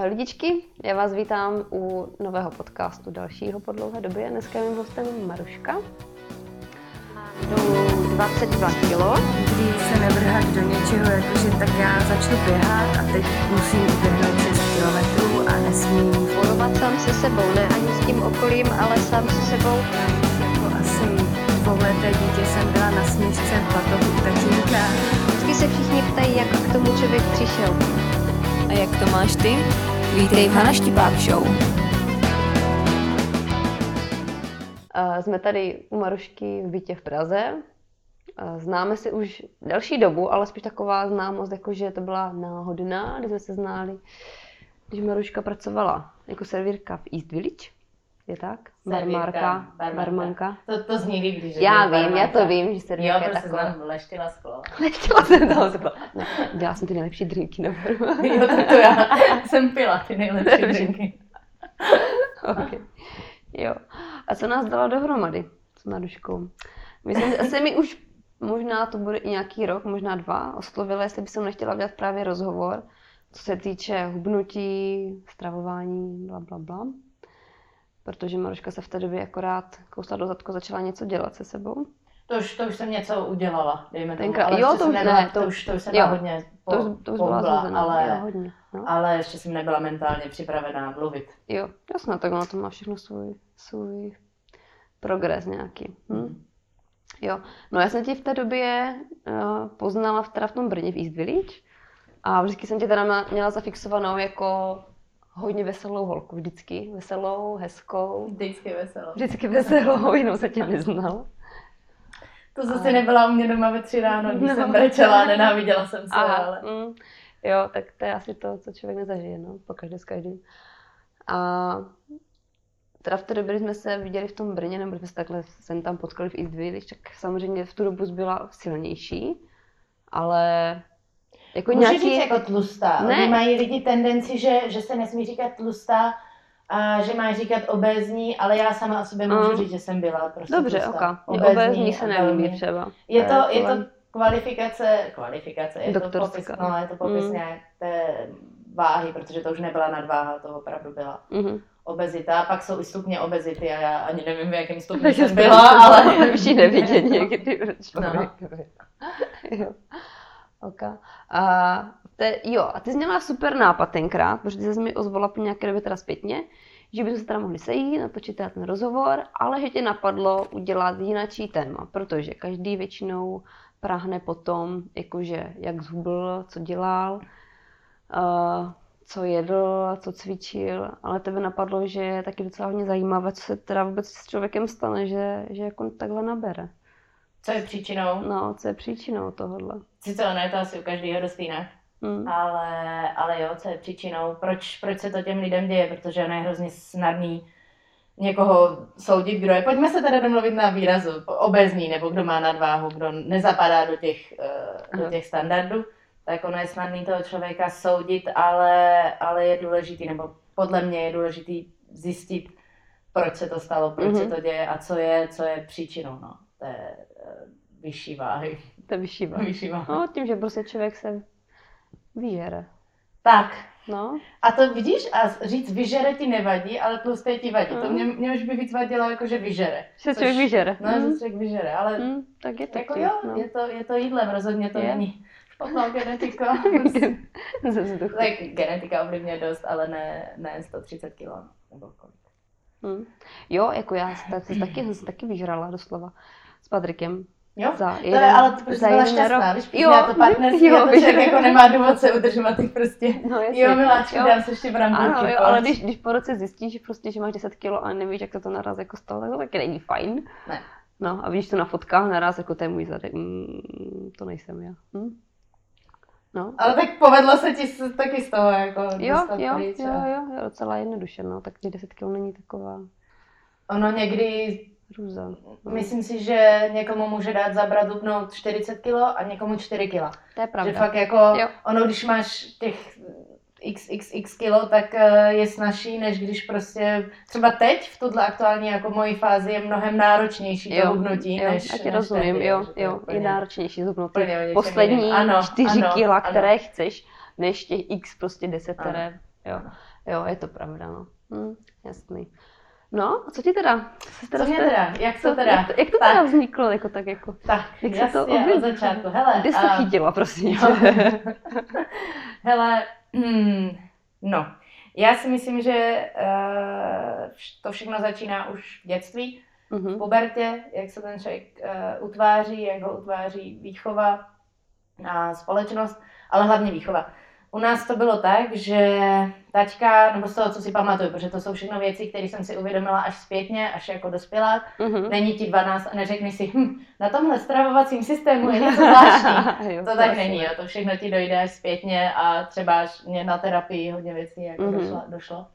Lidičky, já vás vítám u nového podcastu dalšího po dlouhé době. Dneska je mým hostem Maruška. Jdu 22 kilo. Kdy se nevrhat do něčeho, jakože tak já začnu běhat a teď musím uběhnout 6 kilometrů a nesmím bojovat sám se sebou, ne ani s tím okolím, ale sám se sebou. jako asi dvouleté dítě jsem byla na směšce v batohu tatínka. Vždycky se všichni ptají, jak k tomu člověk přišel. A jak to máš ty? Vítej v Hana Štipák Show. Eh, Jsme tady u Marušky v bytě v Praze. Eh, Známe si už delší dobu, ale spíš taková známost, jako že to byla náhodná, kdy jsme se znali, když Maruška pracovala jako servírka v East Village. Je tak? Barmárka, barmanka. To, to zní líp, když Já vím, já barmanka. to vím, že servírka Jo, je prostě taková. znám leštila sklo. Nechtěla jsem toho zbyla. Ne, dělala jsem ty nejlepší drinky na baru. Jo, tak to já jsem pila ty nejlepší drinky. okay. Jo. A co nás dalo dohromady s Maruškou? Myslím, že asi mi už možná to bude i nějaký rok, možná dva, oslovila, jestli by jsem nechtěla udělat právě rozhovor, co se týče hubnutí, stravování, bla, bla, bla. Protože Maruška se v té době akorát kousla do zadku, začala něco dělat se sebou. To už, to už jsem něco udělala, dejme tomu. Tenkrát- ale jo, to už- nebyla, ne, to- to, už, to už jsem jo. hodně po, To, už- to už byla pohubla, ale, jo, hodně. No. ale ještě jsem nebyla mentálně připravená mluvit. Jo, jasně, tak ono to má všechno svůj, svůj progres nějaký. Hm? Jo, no já jsem tě v té době uh, poznala v, teda v tom Brně v East Village a vždycky jsem tě teda měla zafixovanou jako hodně veselou holku, vždycky veselou, hezkou, Vždycky veselo. vždycky veselou, jinou se tě neznal. To zase nebyla u mě doma ve tři ráno, když No. jsem brečela, nenáviděla jsem se, Aha, ale... mm, jo, tak to je asi to, co člověk nezažije, no, pokaždé s každým. A teda v té době, když jsme se viděli v tom Brně, nebo jsme se takhle sem tam potkali v East Village, tak samozřejmě v tu dobu byla silnější, ale jako Můžu nějaký... říct jako tlustá. Ne. Ne. mají lidi tendenci, že, že se nesmí říkat tlustá, a že mají říkat obézní, ale já sama o sobě můžu Mm. říct, že jsem byla prostě Dobře, tlustá. oka. Mě obézní se nelíbí třeba. Je to, je to kvalifikace, kvalifikace, je to popis, no, je to popis Mm. nějak té váhy, protože to už nebyla nadváha, to opravdu byla Mhm. obezita. Pak jsou i stupně obezity a já ani nevím, v jakém stupni jsem byla, ale... Lepší nevidět někdy. No. Okay. A te, jo, a ty jsi měla super nápad tenkrát, protože ty jsi mi ozvala po nějaké době teda zpětně, že bychom se teda mohli sejít, natočit teda ten rozhovor, ale že tě napadlo udělat jinačí téma, protože každý většinou prahne potom, jakože jak zhubl, co dělal, uh, co jedl, co cvičil, ale tebe napadlo, že je taky docela hodně zajímavé, co se teda vůbec s člověkem stane, že, že jako takhle nabere. Co je příčinou? No, co je příčinou tohohle? Sice ono je to asi u každého dost jinak, Hm. ale, ale jo, co je příčinou, proč, proč se to těm lidem děje, protože ono je hrozně snadný někoho soudit, kdo je. Pojďme se teda domluvit na výrazu, obezný, nebo kdo má nadváhu, kdo nezapadá do těch, eh, do těch standardů, tak ono je snadný toho člověka soudit, ale, ale je důležitý, nebo podle mě je důležitý zjistit, proč se to stalo, proč Mhm. se to děje a co je, co je příčinou no, té eh, vyšší váhy. To je vyšší váha. Vyšší váhy. No, tím, že prostě člověk se vyžere. Tak, No, A to vidíš, a říct vyžere ti nevadí, ale tlusté ti vadí. To Mm. mě, mě už by víc vadilo, jako že vyžere. že Což- člověk vyžere. No, že člověk vyžere, ale hm, tak je to jako tím, jo, no. je, to, je to jídlem, rozhodně to Je. není špatná genetika. Ze vzduchu. tak genetika ovlivňuje dost, ale ne, ne 130 kg. Nebo kolik. Hm. Jo, jako já se tak- taky, jsem se taky vyžrala doslova s Patrikem. Jo? Za To je, ale ty prostě byla šťastná, víš, jo, to partnerství, jo, jo, to člověk jako nemá důvod se udržovat těch prostě. No, jasně. Jo, miláčku, Jo. dám se ještě brambůrky. Ano, jo, pojď. ale když, když po roce zjistíš, že, prostě, že máš 10 kg a nevíš, jak se to naraz jako stalo, tak to taky není fajn. Ne. No a vidíš to na fotkách naraz, jako to je můj zadek, mm, to nejsem já. Hm? No. Ale tak povedlo se ti taky z toho jako Jo, dostat jo, pryč. jo, jo, jo, docela jednoduše, no, tak těch 10 kg není taková Ono někdy hrůza. No. Myslím si, že někomu může dát zabrat dubnout 40 kg a někomu 4 kg. To je Že pravda. fakt jako, Jo. ono když máš těch xxx kilo, tak eh, je snažší, než když prostě třeba teď v tuhle aktuální jako mojí fázi je mnohem náročnější to hubnutí, jo, než já ti než rozumím, tehdy, jo, že jo, je náročnější něčem poslední. Ano, čtyři ano, kila, ano. které chceš, než těch x prostě deset, Ano. které Jo, jo, je to pravda, no. Hm, jasný. No, a co ti teda? Se Co mě teda? Jak to co- teda? Jak to, jak to Tak. teda vzniklo, jako tak jako? Tak, Jak se jasně, to od objevilo? začátku. Hele, Kdy jsi to chytila, prosím? Jo. Hele, hmm, no, já si myslím, že uh, to všechno začíná už v dětství, v Mhm. pubertě, jak se ten člověk uh, utváří, jak ho utváří výchova a společnost, ale hlavně výchova. U nás to bylo tak, že taťka, nebo z toho, co si pamatuju, protože to jsou všechno věci, které jsem si uvědomila až zpětně, až jako dospělá. Mhm. Není ti 12 a neřekni si, hm, na tomhle stravovacím systému je něco zvláštní. Jo, To tak není, jo. to všechno ti dojde až zpětně a třeba až mě na terapii hodně věcí jako Mhm. došlo, došlo.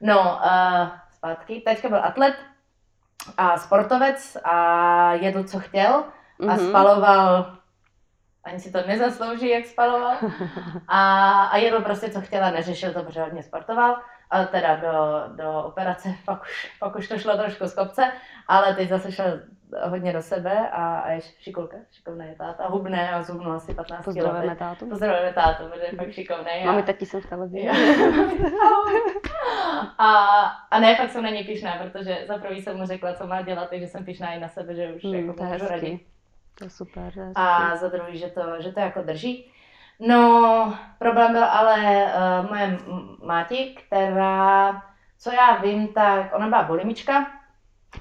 No, uh, zpátky. Teďka byl atlet a sportovec a jedl, co chtěl a Mhm. spaloval, ani si to nezaslouží, jak spaloval. A, a jedl prostě, co chtěl a neřešil to, protože hodně sportoval. A teda do, do operace, pak už, pak už to šlo trošku z kopce, ale teď zase šel hodně do sebe a, a je šikulka, šikovný je táta, hubné a zubnu asi 15 kg. Pozdravujeme tátu. Pozdravujeme tátu, protože je fakt šikovný. a- Mami, tati jsem v televizi. a, a ne, fakt jsem na něj pišná, protože za prvý jsem mu řekla, co má dělat, takže jsem pišná i na sebe, že už Hmm, jako to je radit. To je super. To A za druhý, že to, že to jako drží. No, problém byl ale uh, moje máti, která, co já vím, tak ona byla bulimička,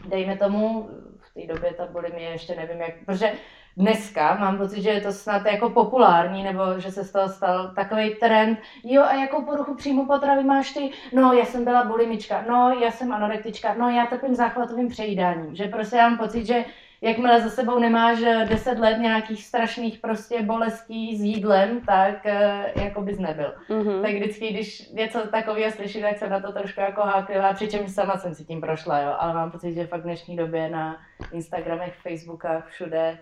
dejme tomu, v té době ta bulimie ještě nevím jak, protože dneska mám pocit, že je to snad jako populární, nebo že se z toho stal takový trend, jo a jakou poruchu příjmu potravy máš ty? No, já jsem byla bulimička, no, já jsem anorektička, no, já trpím záchvatovým přejídáním, že prostě já mám pocit, že jakmile za sebou nemáš eh, 10 let nějakých strašných prostě bolestí s jídlem, tak eh, jako bys nebyl. Mhm. Tak vždycky, když něco takového slyším, tak jsem na to trošku jako háklivá, přičemž sama jsem si tím prošla, jo. Ale mám pocit, že fakt v dnešní době na Instagramech, Facebookách, všude,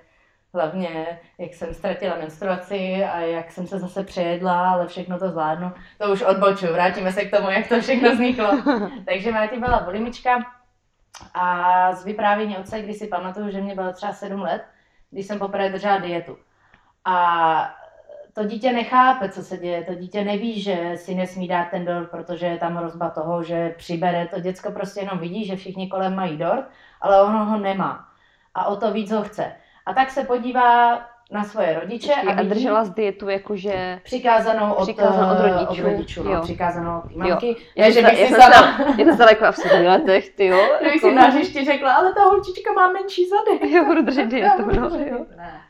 hlavně jak jsem ztratila menstruaci a jak jsem se zase přejedla, ale všechno to zvládnu. To už odbočuju, vrátíme se k tomu, jak to všechno vzniklo. Takže Máti byla bulimička a z vyprávění otce, když si pamatuju, že mě bylo třeba 7 let, když jsem poprvé držela dietu. A to dítě nechápe, co se děje, to dítě neví, že si nesmí dát ten dort, protože je tam hrozba toho, že přibere. To děcko prostě jenom vidí, že všichni kolem mají dort, ale ono ho nemá. A o to víc ho chce. A tak se podívá na svoje rodiče a A držela z dietu jakože... přikázanou od, Přikázanou od eh, rodičů. od rodičů no, Jo. přikázanou od mamky. Já Ne, že jsem bych si já sama, Já jsem se jako v sedmi letech, ty jo. kdybych jako- si na hřišti řekla, ale ta holčička má menší zady. Já budu držet dietu, Já no. jo.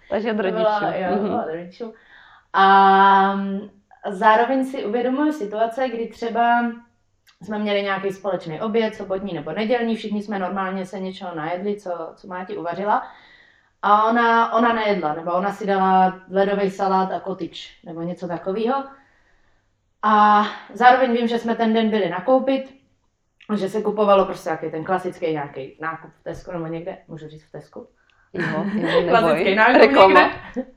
Takže od To rodičů. byla, jo, Mhm. od rodičů. A mm, zároveň si uvědomuji situace, kdy třeba jsme měli nějaký společný oběd, sobotní nebo nedělní, všichni jsme normálně se něčeho najedli, co, co máti uvařila. A ona, ona nejedla, nebo ona si dala ledový salát a kotič, nebo něco takového. A zároveň vím, že jsme ten den byli nakoupit, že se kupovalo prostě nějaký ten klasický nějaký nákup v Tesku nebo někde, můžu říct v Tesku? Jo, jo, klasický nákup někde.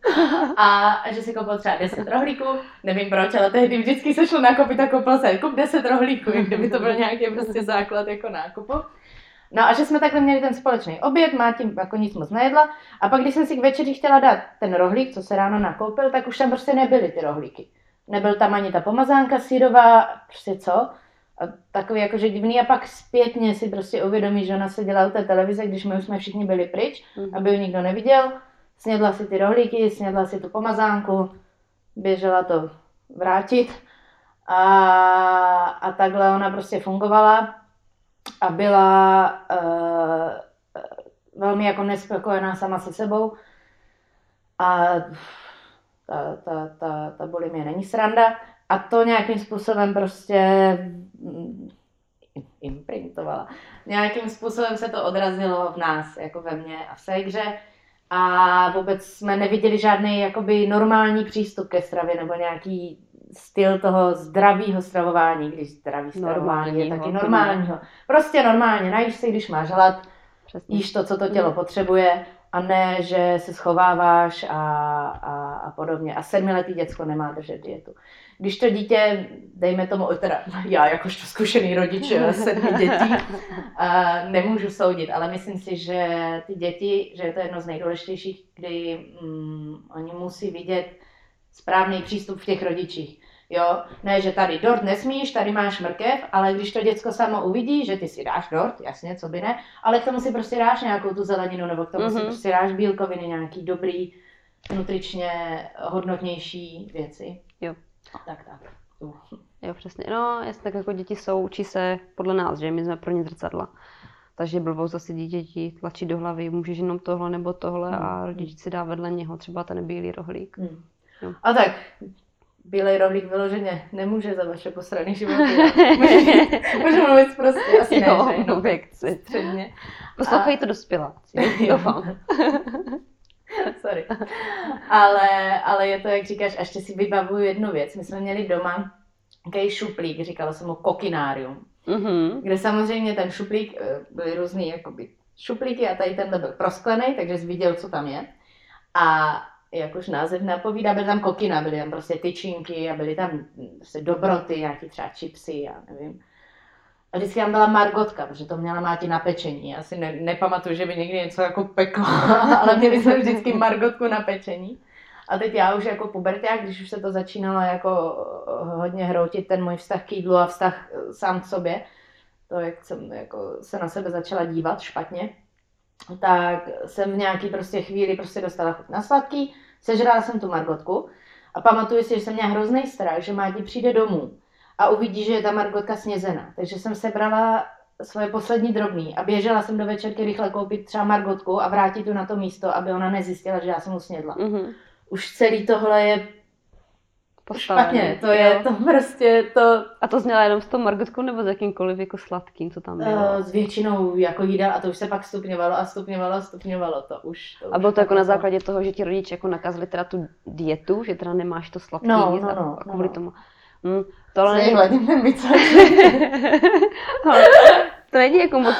A, že si koupil třeba 10 rohlíků, nevím proč, ale tehdy vždycky se šlo nakoupit a koupil se, kup 10 rohlíků, kdyby to byl nějaký prostě základ jako nákupu. No a že jsme takhle měli ten společný oběd, má tím jako nic moc nejedla. A pak, když jsem si k večeři chtěla dát ten rohlík, co se ráno nakoupil, tak už tam prostě nebyly ty rohlíky. Nebyl tam ani ta pomazánka sírová, prostě co. A takový jakože divný a pak zpětně si prostě uvědomí, že ona se dělá u té televize, když my už jsme všichni byli pryč, Mhm. aby ji nikdo neviděl. Snědla si ty rohlíky, snědla si tu pomazánku, běžela to vrátit a, a takhle ona prostě fungovala a byla uh, velmi jako nespokojená sama se sebou. A ta, ta, ta, ta bulimie není sranda. A to nějakým způsobem prostě mm, imprintovala. Nějakým způsobem se to odrazilo v nás, jako ve mně a v Segře a vůbec jsme neviděli žádný jakoby normální přístup ke stravě nebo nějaký styl toho zdravého stravování, když zdravý stravování je taky to normálního. Prostě normálně, najíš si, když máš hlad, Přesně. jíš to, co to tělo potřebuje a ne, že se schováváš a, a, a podobně. A sedmiletý děcko nemá držet dietu. Když to dítě, dejme tomu, teda já jakožto zkušený rodič eh, sedmi dětí, a nemůžu soudit, ale myslím si, že ty děti, že je to jedno z nejdůležitějších, kdy mm, oni musí vidět správný přístup v těch rodičích. Jo, ne, že tady dort nesmíš, tady máš mrkev, ale když to děcko samo uvidí, že ty si dáš dort, jasně, co by ne, ale k tomu si prostě dáš nějakou tu zeleninu, nebo k tomu mm-hmm. si Mhm. prostě dáš bílkoviny, nějaký dobrý, nutričně hodnotnější věci. Jo. Tak, tak. Uh. Jo, přesně. No, jasně, tak jako děti jsou, učí se podle nás, že my jsme pro ně zrcadla. Takže blbost zase dítěti tlačí do hlavy, můžeš jenom tohle nebo tohle a rodič si dá vedle něho třeba ten bílý rohlík. Hmm. Jo. A tak, bílej rohlík vyloženě nemůže za vaše posraný životy. Můžu- mluvit prostě, asi ne, Jo, že jenom chci. středně. Poslouchají to dospěláci, Jo. doufám. Sorry. Ale, ale je to, jak říkáš, a ještě si vybavuju jednu věc. My jsme měli doma takový šuplík, říkala jsem mu kokinárium, Mhm. kde samozřejmě ten šuplík, eh, byly různý jakoby šuplíky a tady tenhle byl prosklený, takže jsi viděl, co tam je. A jak už název napovídá, byly tam kokina, byly tam prostě tyčinky a byly tam prostě dobroty, nějaký třeba chipsy, já nevím. A vždycky tam byla margotka, protože to měla máti na pečení. Já si ne, nepamatuju, že by někdy něco jako pekla, ale měli jsme vždycky margotku na pečení. A teď já už jako puberták, když už se to začínalo jako eh, hodně hroutit, ten můj vztah k jídlu a vztah eh, sám k sobě, to, jak jsem jako se na sebe začala dívat špatně, tak jsem v nějaký prostě chvíli prostě dostala chuť na sladký, sežrala jsem tu margotku a pamatuju si, že jsem měla hrozný strach, že Máti přijde domů a uvidí, že je ta margotka snězená. Takže jsem sebrala svoje poslední drobný a běžela jsem do večerky rychle koupit třeba margotku a vrátit tu na to místo, aby ona nezjistila, že já jsem usnědla. Mhm. Už celý tohle je Postavený. špatně, to je Jo. to prostě to A to zněla jenom s tou margotkou nebo s jakýmkoliv jako sladkým, co tam bylo? uh, s většinou jako jídel a to už se pak stupňovalo a stupňovalo a stupňovalo to už. To A bylo to jako na základě toho, že ti rodiče jako nakazili teda tu dietu, že teda nemáš to sladký No, jíst no, no, a kvůli no. tomu. Hm, to ale Se není, to není jako moc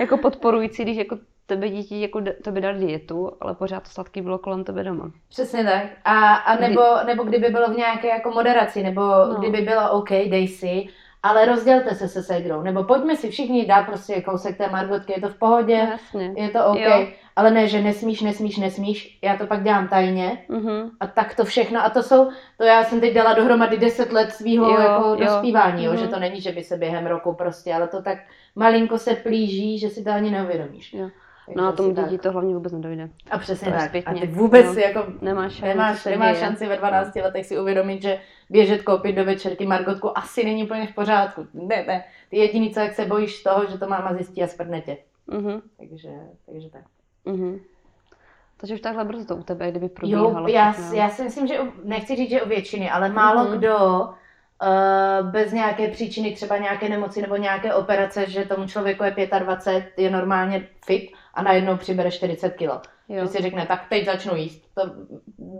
jako podporující, když jako tebe děti jako d- tebe dali dietu, ale pořád to sladký bylo kolem tebe doma. Přesně tak. A, a nebo, nebo kdyby bylo v nějaké jako moderaci, nebo No. kdyby bylo OK, dej si, ale rozdělte se se segrou, nebo pojďme si všichni dát prostě kousek té margotky, je to v pohodě, No, jasně. je to OK, Jo. ale ne, že nesmíš, nesmíš, nesmíš, já to pak dělám tajně Mhm. a tak to všechno, a to jsou, to já jsem teď dala dohromady 10 let svého Jo, jako jo. dospívání, jo, Mhm. že to není, že by se během roku prostě, ale to tak malinko se plíží, že si to ani neuvědomíš. Jo. No a tomu asi tak. děti to hlavně vůbec nedojde. A přesně to tak. zpětně. A ty vůbec No. si jako Nemáš šanci, nemáš, nemáš šanci ve 12 letech si uvědomit, že běžet koupit do večerky Margotku asi není úplně v pořádku. Ne, ne. Ty jediný, co jak se bojíš toho, že to máma zjistí a sprdne tě. Mhm. Takže, takže tak. Mhm. Takže už takhle brzo to u tebe, kdyby Jo, probíhalo. já, všechno. já si myslím, že u, nechci říct, že u většiny, ale málo Mhm. kdo uh, bez nějaké příčiny, třeba nějaké nemoci nebo nějaké operace, že tomu člověku je 25, je normálně fit a najednou přibere 40 kilo. Jo. Že si řekne, tak teď začnu jíst. To,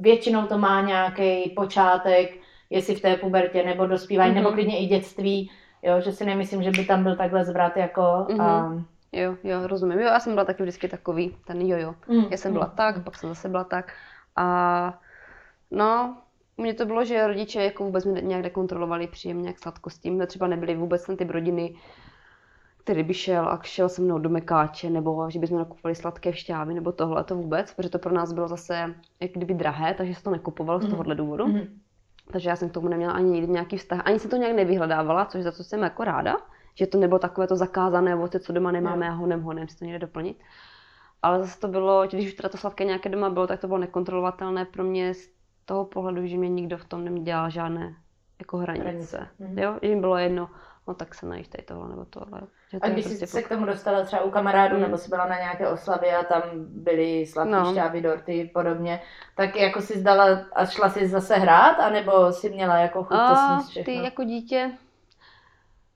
většinou to má nějaký počátek, jestli v té pubertě nebo dospívání, Mhm. nebo klidně i dětství, jo, že si nemyslím, že by tam byl takhle zvrat jako... Mhm. A, Jo, jo, rozumím. Jo, já jsem byla taky vždycky takový, ten jojo. mm, Já jsem byla mm, tak, mm. pak jsem zase byla tak. A no, u mě to bylo, že rodiče jako vůbec mě nějak nekontrolovali příjem nějak sladkostí. Třeba nebyli vůbec ten typ rodiny, který by šel a šel se mnou do mekáče, nebo že bychom nakupovali sladké šťávy, nebo tohle, to vůbec, protože to pro nás bylo zase jak kdyby drahé, takže se to nekupovalo z Mhm. tohohle důvodu. Mhm. Takže já jsem k tomu neměla ani nikdy nějaký vztah, ani se to nějak nevyhledávala, což za co jsem jako ráda, že to nebylo takové to zakázané, ovoce, co doma nemáme a honem honem si to někde doplnit. Ale zase to bylo, když už teda to sladké nějaké doma bylo, tak to bylo nekontrolovatelné pro mě z toho pohledu, že mě nikdo v tom nedělal žádné jako hranice. Hranice, mhm. Jo, že jim bylo jedno, no tak se najíš tady tohle nebo tohle. Že to A když prostě jsi se k tomu dostala třeba u kamarádů, Mm. nebo jsi byla na nějaké oslavě a tam byly sladké No. šťávy, dorty podobně, tak jako si zdala a šla si zase hrát, anebo si měla jako chuť to A sníst všechno? ty jako dítě,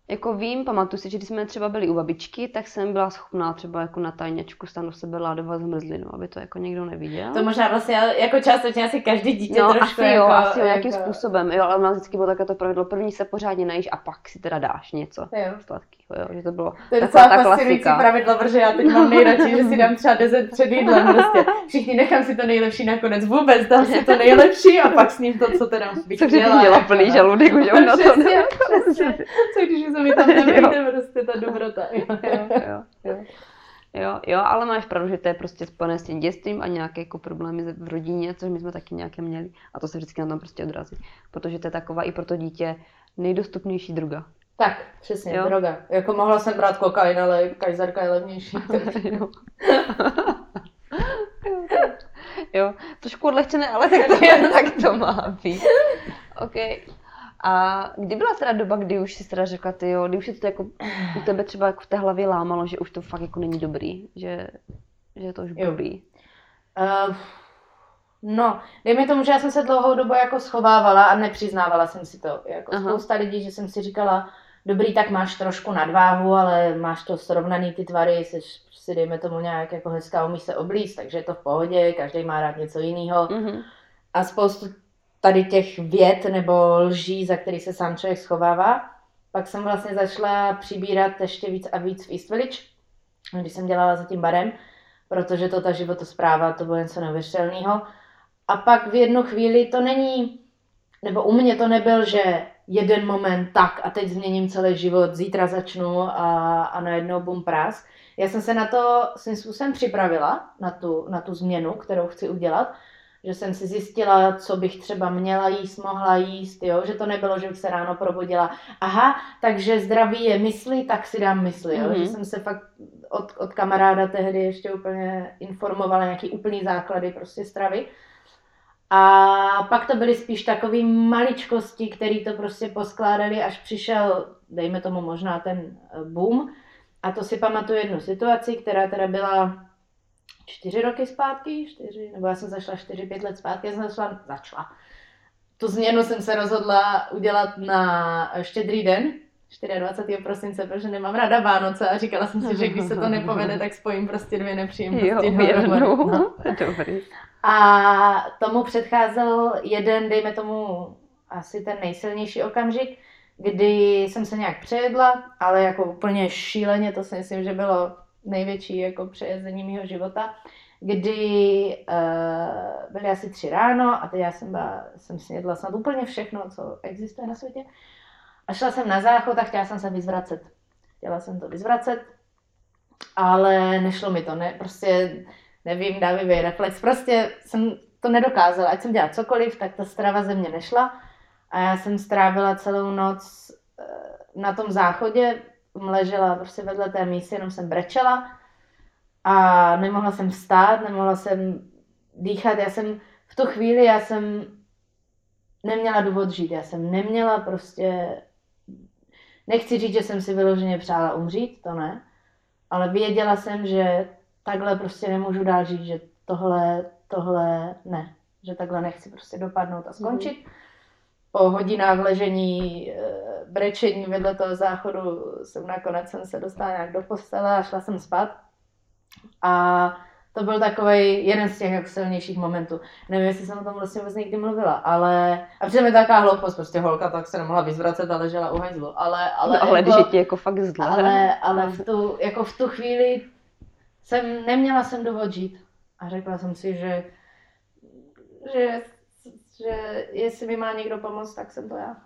jako vím, pamatuju si, že když jsme třeba byli u babičky, tak jsem byla schopná třeba jako na tajňačku stanu sebe ládovat zmrzlinu, aby to jako někdo neviděl. To možná vlastně jako částečně asi každý dítě no, trošku asi jako, jo, asi jo, nějakým jako... způsobem, jo, ale u nás vždycky bylo takové to pravidlo, první se pořádně najíš a pak si teda dáš něco Jo. sladkého, jo, že to bylo To je taková docela fascinující pravidlo, protože já teď mám nejradši, že si dám třeba dezert před jídlem prostě. Všichni nechám si to nejlepší nakonec, vůbec dám si to nejlepší a pak s ním to, co teda bych Co kdyby měla. měla jako, plný no. žaludek, už na to ne. přesně. Co když se mi tam nevejde prostě ta dobrota. Jo. jo, jo, jo. Jo, ale máš pravdu, že to je prostě spojené s tím dětstvím a nějaké jako problémy v rodině, což my jsme taky nějaké měli. A to se vždycky na tom prostě odrazí. Protože to je taková i pro to dítě nejdostupnější droga. Tak, přesně, Jo. droga. Jako mohla jsem brát kokain, ale kajzerka je levnější. jo. jo, trošku odlehčené, ale tak to, je, tak to má být. OK. A kdy byla teda doba, kdy už jsi teda řekla, ty jo, kdy už se to jako u tebe třeba jako v té hlavě lámalo, že už to fakt jako není dobrý, že, že to už Jo. bolí. Uh, no, dejme tomu, že já jsem se dlouhou dobu jako schovávala a nepřiznávala jsem si to. Jako Aha. spousta lidí, že jsem si říkala, dobrý, tak máš trošku nadváhu, ale máš to srovnaný ty tvary, jsi si dejme tomu nějak jako hezká, umíš se oblíct, takže je to v pohodě, každý má rád něco jiného. Mhm. A spoustu tady těch věd nebo lží, za který se sám člověk schovává. Pak jsem vlastně začala přibírat ještě víc a víc v East Village, když jsem dělala za tím barem, protože to ta životospráva, to bylo něco neuvěřitelného. A pak v jednu chvíli to není, nebo u mě to nebyl, že jeden moment tak a teď změním celý život, zítra začnu a, a najednou bum prás. Já jsem se na to svým způsobem připravila, na tu, na tu změnu, kterou chci udělat, že jsem si zjistila, co bych třeba měla jíst, mohla jíst, jo? že to nebylo, že bych se ráno probudila, aha, takže zdraví je mysli, tak si dám mysli, jo? Mhm. že jsem se fakt od, od kamaráda tehdy ještě úplně informovala, nějaký úplný základy prostě stravy. A pak to byly spíš takové maličkosti, které to prostě poskládali, až přišel, dejme tomu možná ten eh, boom. A to si pamatuju jednu situaci, která teda byla čtyři roky zpátky, čtyři, nebo já jsem zašla čtyři, pět let zpátky, já jsem začala, začala. Tu změnu jsem se rozhodla udělat na štědrý den, 24. prosince, protože nemám ráda Vánoce a říkala jsem si, že když se to nepovede, tak spojím prostě dvě nepříjemnosti. Jo. No. Dobrý. A tomu předcházel jeden, dejme tomu, asi ten nejsilnější okamžik, kdy jsem se nějak přejedla, ale jako úplně šíleně, to si myslím, že bylo největší jako přejezení mého života, kdy uh, byly asi tři ráno a teď já jsem, byla, jsem snědla snad úplně všechno, co existuje na světě. A šla jsem na záchod a chtěla jsem se vyzvracet. Chtěla jsem to vyzvracet, ale nešlo mi to, ne, prostě nevím, dávivý reflex, prostě jsem to nedokázala, ať jsem dělala cokoliv, tak ta strava ze mě nešla. A já jsem strávila celou noc eh, na tom záchodě, ležela prostě vedle té mísy, jenom jsem brečela. A nemohla jsem vstát, nemohla jsem dýchat, já jsem v tu chvíli, já jsem neměla důvod žít, já jsem neměla prostě, nechci říct, že jsem si vyloženě přála umřít, to ne, ale věděla jsem, že takhle prostě nemůžu dál žít, že tohle, tohle ne, že takhle nechci prostě dopadnout a skončit. Mm-hmm. Po hodinách ležení, eh, brečení vedle toho záchodu jsem nakonec jsem se dostala nějak do postele a šla jsem spát. A to byl takový jeden z těch jako silnějších momentů. Nevím, jestli jsem o tom vlastně vůbec někdy mluvila, ale... A přitom je taková hloupost, prostě holka tak se nemohla vyzvracet a ležela u hajzlu. Ale, ale, Ale, ale jako- když je ti jako fakt zle. ale, ale v, tu, jako v tu chvíli jsem, neměla jsem důvod žít. A řekla jsem si, že, že, že jestli mi má někdo pomoct, tak jsem to já.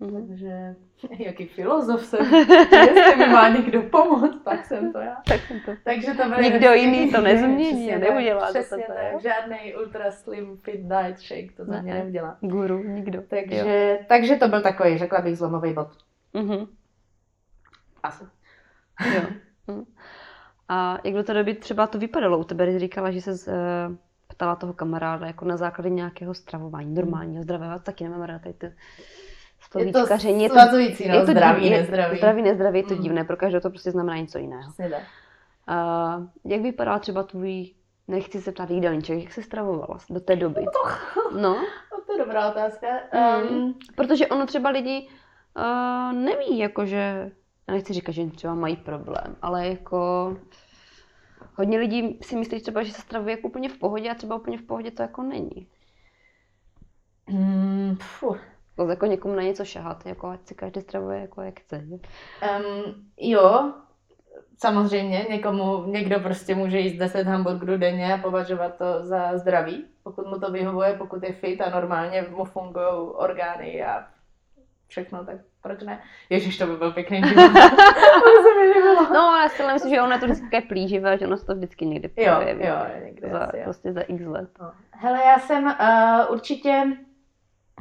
Mhm. Takže jaký filozof jsem, jestli mi má někdo pomoct, tak jsem to já. Tak jsem to. Takže to byly Nikdo jiný to nezmění tak, neudělá to Přesně tak, jo? žádný ultra slim fit diet shake to za Ne, mě ne. neudělá. Guru, nikdo. Jo. Takže, takže to byl takový, řekla bych, zlomový bod. Mhm. Asi. Jo. Mhm. A jak do té doby třeba to vypadalo u tebe, když říkala, že se uh, ptala toho kamaráda jako na základě nějakého stravování, normálního, zdravého, taky nemám ráda tady ty Je to slovíčkaření. Je to, svazující, no, je to zdraví, divné- nezdraví. Zdraví, nezdraví, je to Mm. divné, pro každého to prostě znamená něco jiného. A jak vypadá třeba tvůj, nechci se ptát jídelníček, jak se stravovala do té doby? No, No, to je dobrá otázka. Um, protože ono třeba lidi uh, neví, jakože, já nechci říkat, že třeba mají problém, ale jako hodně lidí si myslí třeba, že se stravuje jako úplně v pohodě a třeba úplně v pohodě to jako není. mm. To jako někomu na něco šahat, jako ať si každý stravuje jako jak chce. Um, jo, samozřejmě někomu, někdo prostě může jíst 10 hamburgerů denně a považovat to za zdravý, pokud mu to vyhovuje, pokud je fit a normálně mu fungují orgány a všechno, tak proč ne? Ježíš, to by byl pěkný život. No, já si myslím, že ono je to vždycky také plíživé, že ono se to vždycky někdy Jo, projeví. jo, někde za, asi, jo. prostě za x let. No. Hele, já jsem uh, určitě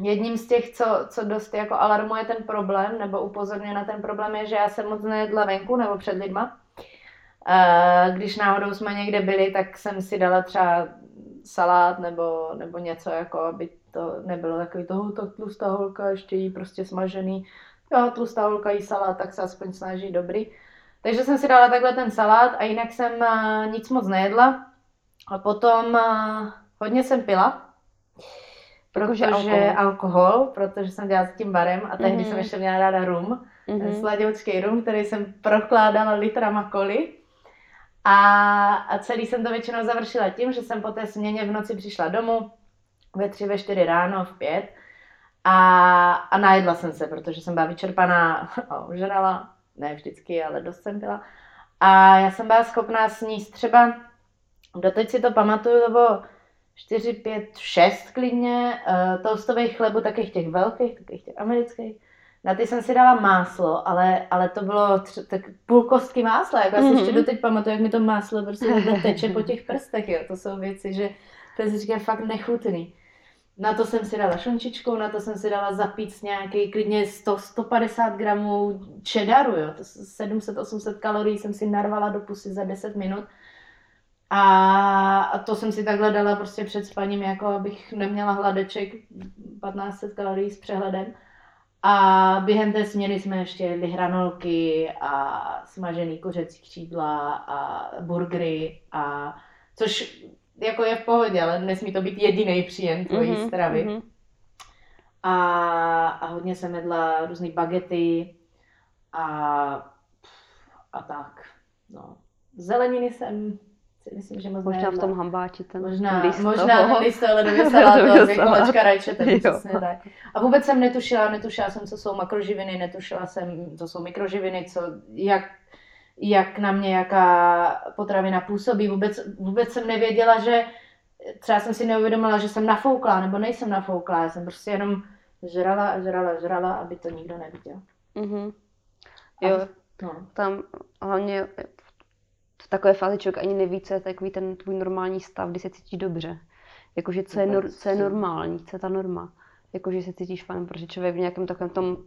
jedním z těch, co, co dost jako alarmuje ten problém, nebo upozorňuje na ten problém, je, že já jsem moc nejedla venku nebo před lidma. Uh, když náhodou jsme někde byli, tak jsem si dala třeba salát nebo, nebo něco, jako aby to nebylo takový toho, tak tlustá holka, ještě jí prostě smažený. Jo, tlustá holka jí salát, tak se aspoň snaží dobrý. Takže jsem si dala takhle ten salát a jinak jsem uh, nic moc nejedla. A potom uh, hodně jsem pila, protože alkohol. alkohol. protože jsem dělala s tím barem a tehdy Mhm. jsem ještě měla ráda rum, mm-hmm. Mhm. sladoučký rum, který jsem prokládala litrama koli. A, a celý jsem to většinou završila tím, že jsem po té směně v noci přišla domů ve tři, ve čtyři ráno, v pět a, a najedla jsem se, protože jsem byla vyčerpaná a ožrala, ne vždycky, ale dost jsem byla. A já jsem byla schopná sníst třeba, doteď si to pamatuju, to bylo 4, 5, 6 klidně, uh, toastových chlebu, takových těch velkých, takových těch amerických. Na ty jsem si dala máslo, ale, ale to bylo tři, tak půl kostky másla, jako já si Mhm. ještě doteď pamatuju, jak mi to máslo prostě teče po těch prstech, jo. to jsou věci, že to říkám fakt nechutný. Na to jsem si dala šunčičku, na to jsem si dala zapít nějaký klidně 100, 150 gramů čedaru, jo. To 700-800 kalorií jsem si narvala do pusy za 10 minut. A, a to jsem si takhle dala prostě před spaním, jako abych neměla hladeček 1500 kalorií s přehledem. A během té směny jsme ještě jedli hranolky a smažený kuřecí křídla a burgery a což jako je v pohodě, ale nesmí to být jediný příjem tvojí Mhm, stravy. mhm. A, a hodně jsem jedla různé bagety a, a tak. No. Zeleniny jsem si myslím, že moc Možná v tom hambáči ten Možná, list možná toho. ten list toho ledově salátu dvě kolečka rajčete, Jo. přesně tak. A vůbec jsem netušila, netušila jsem, co jsou makroživiny, netušila jsem, co jsou mikroživiny, co, jak, jak na mě jaká potravina působí. Vůbec, vůbec jsem nevěděla, že třeba jsem si neuvědomila, že jsem nafouklá, nebo nejsem nafouklá, já jsem prostě jenom žrala a žrala a žrala, aby to nikdo neviděl. Mhm. A- Jo, No. tam hlavně v takové fázi člověk ani neví, co je takový ten tvůj normální stav, kdy se cítíš dobře. Jakože co je, nor, co je normální, co je ta norma. Jakože se cítíš fajn, protože člověk v nějakém takovém tom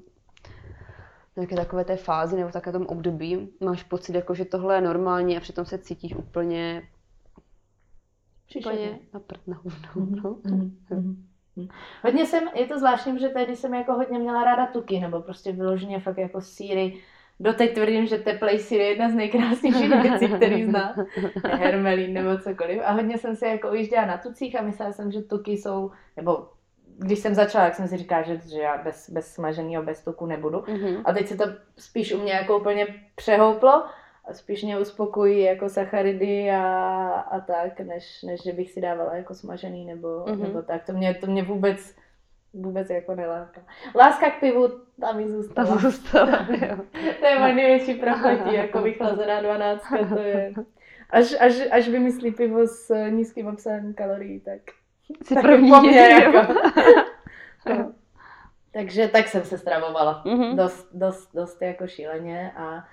nějaké takové té fázi nebo v takovém tom období máš pocit, jako, že tohle je normální a přitom se cítíš úplně, úplně na prd na hovno. No. Mhm, mhm, mhm. Hodně jsem, je to zvláštní, protože tehdy jsem jako hodně měla ráda tuky, nebo prostě vyloženě fakt jako síry. Doteď tvrdím, že teplej sír je jedna z nejkrásnějších věcí, který zná. Hermelín nebo cokoliv. A hodně jsem se jako ujížděla na tucích a myslela jsem, že tuky jsou, nebo když jsem začala, jak jsem si říkala, že, že já bez, bez smaženého, bez tuku nebudu. Mhm. A teď se to spíš u mě jako úplně přehouplo a spíš mě uspokojí jako sacharidy a, a tak, než, než že bych si dávala jako smažený nebo, Mhm. mm-hmm. nebo tak. To mě, to mě vůbec, vůbec jako neláká. Láska k pivu, tam mi Ta zůstala. zůstala, jo. To je moje největší prokletí, jako vychlazená dvanáctka, to je... Až, až, až vymyslí pivo s nízkým obsahem kalorií, tak... Jsi tak první. po mně, jo. jako. No. Takže tak jsem se stravovala. Mhm. Dost, dost, dost jako šíleně a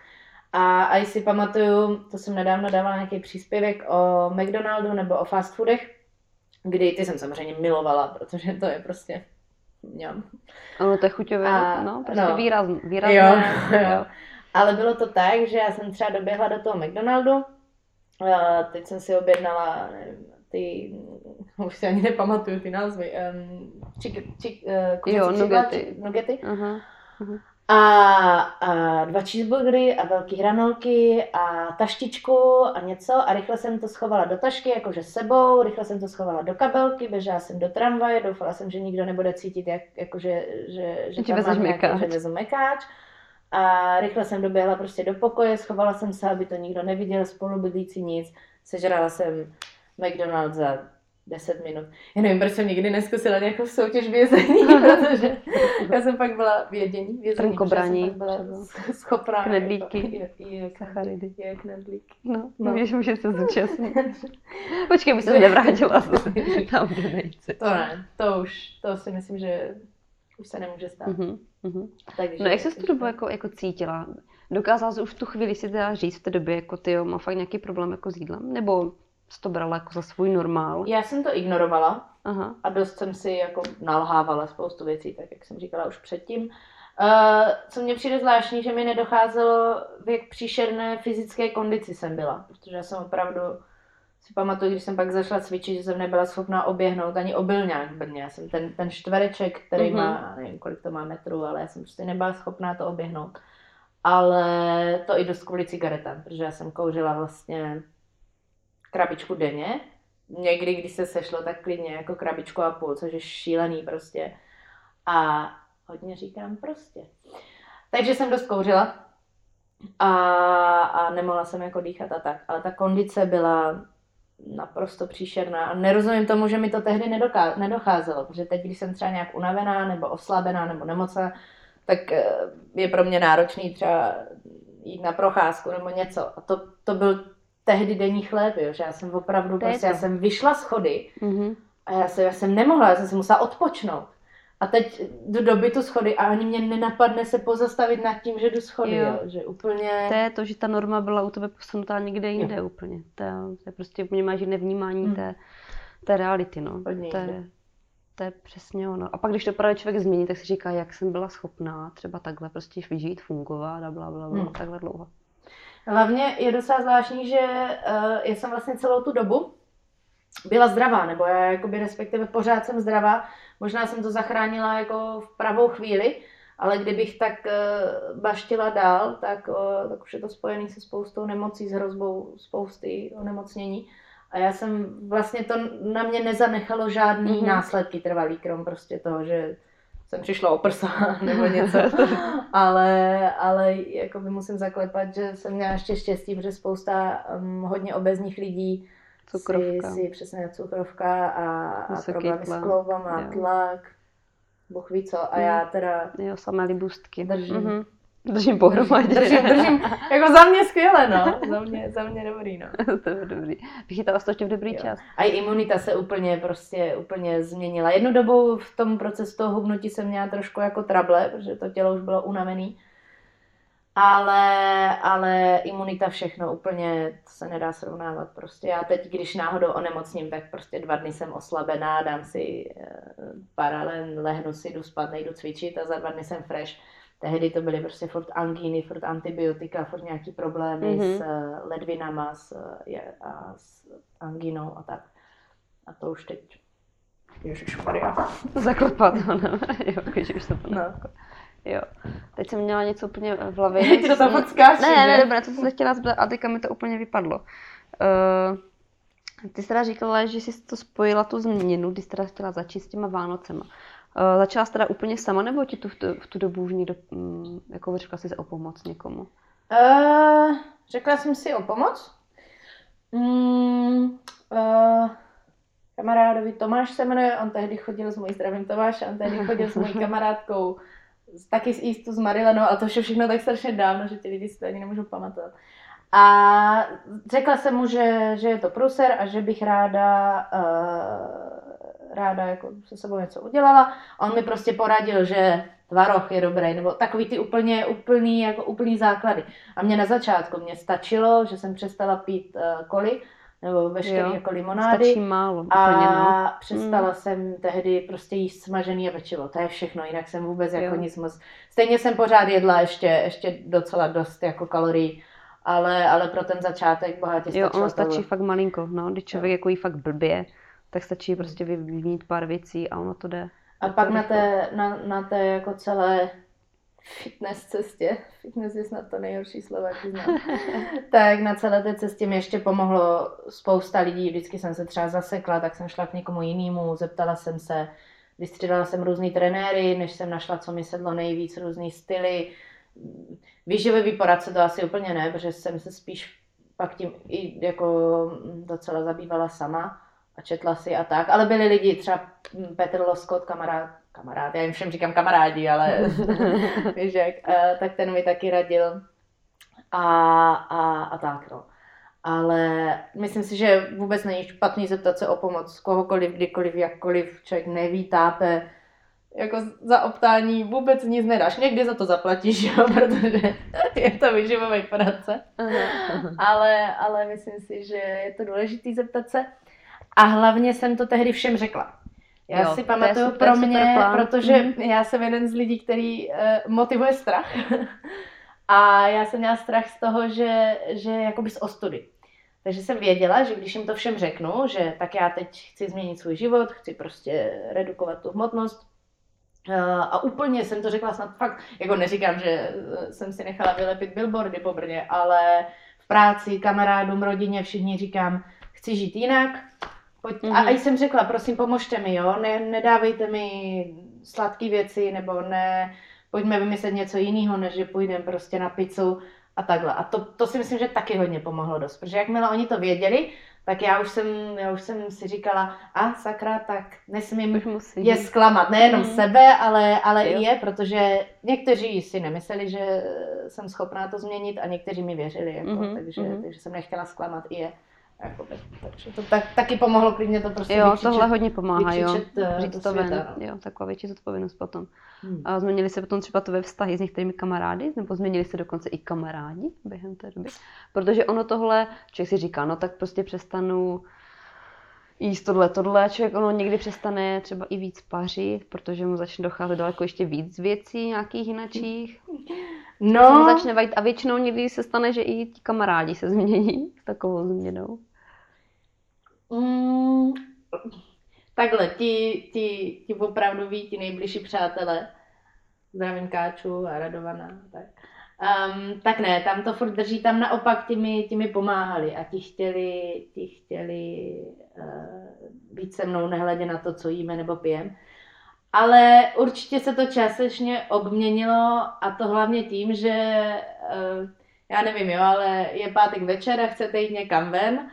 a, a jestli pamatuju, to jsem nedávno dávala nějaký příspěvek o McDonaldu nebo o fast foodech, kdy ty jsem samozřejmě milovala, protože to je prostě mňam. Ano, to je chuťové, A- no, prostě no. výrazný, výrazné. Jo, jo. Ale bylo to tak, že já jsem třeba doběhla do toho McDonaldu, a teď jsem si objednala, nevím, ty, už si ani nepamatuju ty názvy, um, čik, čik, uh, Jo, nuggety. či- nuggety. Aha. A, a dva cheeseburgery a velký hranolky a taštičku a něco a rychle jsem to schovala do tašky, jakože sebou, rychle jsem to schovala do kabelky, běžela jsem do tramvaje, doufala jsem, že nikdo nebude cítit, jak, jakože, že, že Že tam mám nějaký, mekáč. že vezu mekáč. A rychle jsem doběhla prostě do pokoje, schovala jsem se, aby to nikdo neviděl, spolubydlící nic. Sežrala jsem McDonald's za 10 minut. Já nevím, proč jsem nikdy neskusila nějakou soutěž vězení, protože já jsem pak byla vědění, vězení, Trnkobraní protože jsem pak byla schopná. Knedlíky. Jako, je, je, Sacharidy. Je knedlíky. No, No. víš, může se zúčastnit. Počkej, by se nevrátila tam do nejce. To ne, to už, to si myslím, že už se nemůže stát. Mhm. Mhm. Takže, No jak jsi tu dobu jako, jako cítila? Dokázala jsi už v tu chvíli si teda říct v té době, jako ty jo, má fakt nějaký problém jako s jídlem? Nebo to brala jako za svůj normál? Já jsem to ignorovala Aha. a dost jsem si jako nalhávala spoustu věcí, tak jak jsem říkala už předtím. Uh, co mně přijde zvláštní, že mi nedocházelo, v jak příšerné fyzické kondici jsem byla, protože já jsem opravdu si pamatuju, když jsem pak zašla cvičit, že jsem nebyla schopná oběhnout ani obilňák v Brně. Já jsem ten, ten čtvereček, který Mhm. má, nevím, kolik to má metrů, ale já jsem prostě nebyla schopná to oběhnout. Ale to i dost kvůli cigaretám, protože já jsem kouřila vlastně krabičku denně. Někdy, když se sešlo, tak klidně jako krabičku a půl, což je šílený prostě. A hodně říkám prostě. Takže jsem dost kouřila a, a nemohla jsem jako dýchat a tak. Ale ta kondice byla naprosto příšerná a nerozumím tomu, že mi to tehdy nedoká- nedocházelo, protože teď, když jsem třeba nějak unavená nebo oslabená nebo nemocná, tak eh, je pro mě náročný třeba jít na procházku nebo něco. A to, to byl tehdy denní chléb, jo, že já jsem opravdu, To prostě já jsem vyšla schody Mhm. a já jsem, já jsem nemohla, já jsem si musela odpočnout. A teď jdu do bytu schody a ani mě nenapadne se pozastavit nad tím, že jdu schody, Jo. jo. že úplně... To je to, že ta norma byla u tebe posunutá někde jinde Jo. úplně. To je, to je prostě úplně máš jiné vnímání Hmm. té, té reality, no. To je, to je přesně ono. A pak, když to právě člověk změní, tak si říká, jak jsem byla schopná třeba takhle prostě žít, fungovat a bla, bla, bla, Hmm. takhle dlouho. Hlavně je docela zvláštní, že uh, já jsem vlastně celou tu dobu byla zdravá, nebo já jakoby respektive pořád jsem zdravá. Možná jsem to zachránila jako v pravou chvíli, ale kdybych tak uh, baštila dál, tak, uh, tak už je to spojený se spoustou nemocí, s hrozbou spousty onemocnění. A já jsem vlastně to na mě nezanechalo žádný Mhm. mm-hmm. následky trvalý, krom prostě toho, že jsem přišla o prsa nebo něco. ale, ale jako by musím zaklepat, že jsem měla ještě štěstí, protože spousta um, hodně obezních lidí Cukrovka. si, si přesně cukrovka a, a problémy tlak, s kloubama, tlak, Bůh ví co. A Mm. já teda Jo, samé libůstky. Držím. Mhm. Držím pohromadě. držím, držím, jako za mě skvěle, no. Za mě, za mě dobrý, no. to je dobrý. Vychytala jsi to ještě v dobrý Jo. čas. A i imunita se úplně prostě úplně změnila. Jednu dobu v tom procesu toho hubnutí jsem měla trošku jako trable, protože to tělo už bylo unavený. Ale, ale imunita všechno úplně, to se nedá srovnávat prostě. Já teď, když náhodou onemocním, tak prostě dva dny jsem oslabená, dám si eh, paralen, lehnu si, jdu spát, nejdu cvičit a za dva dny jsem fresh. Tehdy to byly prostě furt angíny, furt antibiotika, furt nějaký problémy Mhm. s eh, ledvinama s, eh, je- a s angínou a tak. A to už teď, ježišmarja. Zaklepat, ano. jo, když už to No. Jo. Teď jsem měla něco úplně v hlavě. Ti to tam furt skáče, Ne, ne, že? dobré, co jsem se chtěla zeptat a teďka mi to úplně vypadlo. Uh, ty jsi teda říkala, že jsi to spojila tu změnu, když jsi teda chtěla začít s těma Vánocema. Uh, začala jsi teda úplně sama, nebo ti tu v, tu, v tu dobu už někdo, um, jako řekla jsi o pomoc někomu? Uh, řekla jsem si o pomoc. Mm, uh, kamarádovi Tomáš se jmenuje, on tehdy chodil s mojí zdravím Tomáš, on tehdy chodil s mojí kamarádkou taky z Eastu s Marilenou a to všechno tak strašně dávno, že ti lidi si to ani nemůžou pamatovat. A řekla jsem mu, že, že je to pruser a že bych ráda, uh, ráda jako se sebou něco udělala. On mi prostě poradil, že tvaroh je dobrý, nebo takový ty úplně úplný, jako úplný základy. A mě na začátku mě stačilo, že jsem přestala pít uh, koli, nebo veškeré Jo, jako limonády. Stačí málo, úplně, A no. přestala jsem tehdy prostě jíst smažený a pečivo. To je všechno, jinak jsem vůbec jako Jo. nic moc... Stejně jsem pořád jedla ještě, ještě docela dost jako kalorií, ale, ale pro ten začátek bohatě Jo, stačilo ono stačí tohle. fakt malinko, no. Když člověk jako jí fakt blbě, tak stačí prostě vyměnit pár věcí a ono to jde. A pak na té, na, na té jako celé fitness cestě, fitness je snad to nejhorší slovo, jaký znám, tak na celé té cestě mi ještě pomohlo spousta lidí, vždycky jsem se třeba zasekla, tak jsem šla k někomu jinému, zeptala jsem se, vystřídala jsem různý trenéry, než jsem našla, co mi sedlo nejvíc, různý styly. Výživový poradce to asi úplně ne, protože jsem se spíš pak tím i jako docela zabývala sama a četla si a tak, ale byli lidi, třeba Petr Loskot, kamarád, kamarád, já jim všem říkám kamarádi, ale víš jak, eh, tak ten mi taky radil a, a, a tak no. Ale myslím si, že vůbec není špatný zeptat se o pomoc kohokoliv, kdykoliv, jakkoliv člověk neví, tápe. jako za optání vůbec nic nedáš. Někdy za to zaplatíš, jo, protože je to vyživový práce. Ale, ale myslím si, že je to důležité zeptat se. A hlavně jsem to tehdy všem řekla. Já Jo, si pamatuju super, pro super mě, plán. protože Mhm. já jsem jeden z lidí, který uh, motivuje strach. A já jsem měla strach z toho, že, že jakoby z ostudy. Takže jsem věděla, že když jim to všem řeknu, že tak já teď chci změnit svůj život, chci prostě redukovat tu hmotnost, eh, a úplně jsem to řekla snad fakt, jako neříkám, že eh, jsem si nechala vylepit billboardy po Brně, ale v práci, kamarádům, rodině, všichni říkám, chci žít jinak. Pojď, mm-hmm. a, a jsem řekla, prosím, pomožte mi, jo, ne, nedávejte mi sladké věci, nebo ne, pojďme vymyslet něco jiného, než že půjdeme prostě na pizzu a takhle. A to, to si myslím, že taky hodně pomohlo dost, protože jakmile oni to věděli, tak já už jsem, já už jsem si říkala, a sakra, tak nesmím je zklamat nejenom Mm. sebe, ale, ale Jo. i je, protože někteří si nemysleli, že jsem schopná to změnit a někteří mi věřili, jako, Mhm, takže, mhm. takže jsem nechtěla zklamat i je. Jakoby. Takže to tak, taky pomohlo klidně to prostě Jo, vykřičet. tohle hodně pomáhá, jo. eh, Říct to ven, jo, taková větší zodpovědnost potom. Hmm. A změnili se potom třeba to ve vztahy s některými kamarády, nebo změnili se dokonce i kamarádi během té doby? Protože ono tohle, člověk si říká, no tak prostě přestanu jíst tohle, tohle, člověk ono někdy přestane třeba i víc pařit, protože mu začne docházet daleko ještě víc věcí nějakých jinačích. No. No, začne vajít a většinou někdy se stane, že i ti kamarádi se změní s takovou změnou. Mm, takhle, ti, ti, ti opravdu ví, ti nejbližší přátelé, zdravím Káču a Radovana, tak. Um, tak ne, tam to furt drží, tam naopak ti mi, ti mi pomáhali a ti chtěli, ti chtěli uh, být se mnou nehledě na to, co jíme nebo pijem. Ale určitě se to částečně obměnilo a to hlavně tím, že uh, já nevím, jo, ale je pátek večer a chcete jít někam ven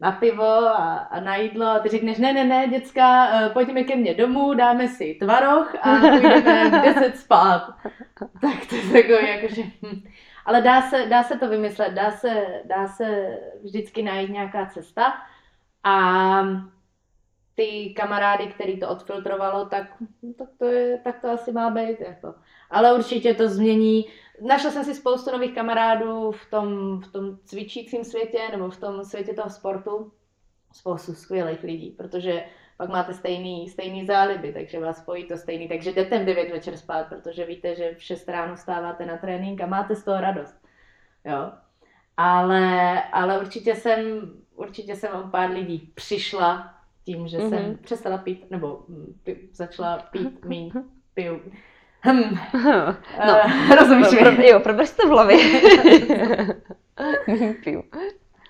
na pivo a, a na jídlo a ty řekneš, ne, ne, ne, děcka, eh, pojďme ke mně domů, dáme si tvaroh a půjdeme v 10 spát. Tak to je takový jakože... Hm. Ale dá se, dá se to vymyslet, dá se, dá se vždycky najít nějaká cesta a ty kamarády, který to odfiltrovalo, tak, tak, to, je, tak to asi má být. Jako. Ale určitě to změní. Našla jsem si spoustu nových kamarádů v tom, v tom cvičícím světě nebo v tom světě toho sportu. Spoustu skvělých lidí, protože pak máte stejný, stejný záliby, takže vás spojí to stejný. Takže jdete v 9 večer spát, protože víte, že v 6 ráno stáváte na trénink a máte z toho radost. Jo. Ale, ale určitě jsem, určitě jsem o pár lidí přišla tím, že mm-hmm. jsem přestala pít, nebo pi, začala pít míň, piju. Hm. No, Uh, rozumíš pro, mi? pro, jo, prober si to v hlavě. Piju.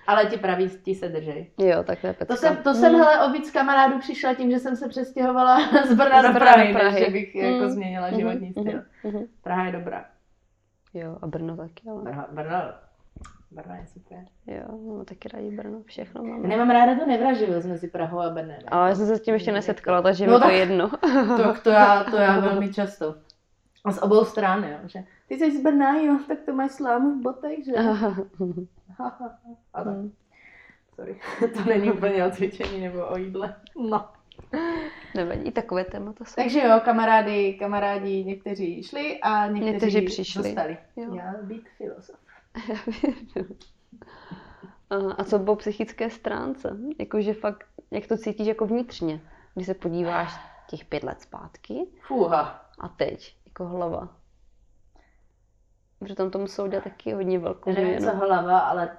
Ale ti praví, ti se držej. Jo, tak to je pecka. To jsem, to jsem Mm. hele, o víc kamarádů přišla tím, že jsem se přestěhovala z Brna Z do Prahy, do Prahy. než že bych jako Mm. změnila Mhm, životní mhm, styl. mhm. Praha je dobrá. Jo, a Brno taky, ale Brno, Brno, Brno je super. jo, máme taky rádi Brno, všechno Já máme. nemám ráda tu nevraživost mezi Prahou a Brnem. Ale já jsem se s tím ještě nesetkala, takže No mi to jedno. To, to, já, to já velmi často. A z obou stran, jo. Že ty jsi z Brna, jo, tak to máš slámu v botech, že? A tak. Mm. Sorry, to není úplně o cvičení nebo o jídle. No. Nevadí, i takové témata jsou. Takže jo, kamarády, kamarádi, někteří šli a někteří, Někteří přišli. zůstali. Jo. Měl být filozof. A co po psychické stránce? Jakože fakt, jak to cítíš jako vnitřně, když se podíváš těch pět let zpátky Fúha. a teď, jako hlava. Protože tam to muselo dělat taky hodně velkou nevím, co hlava, ale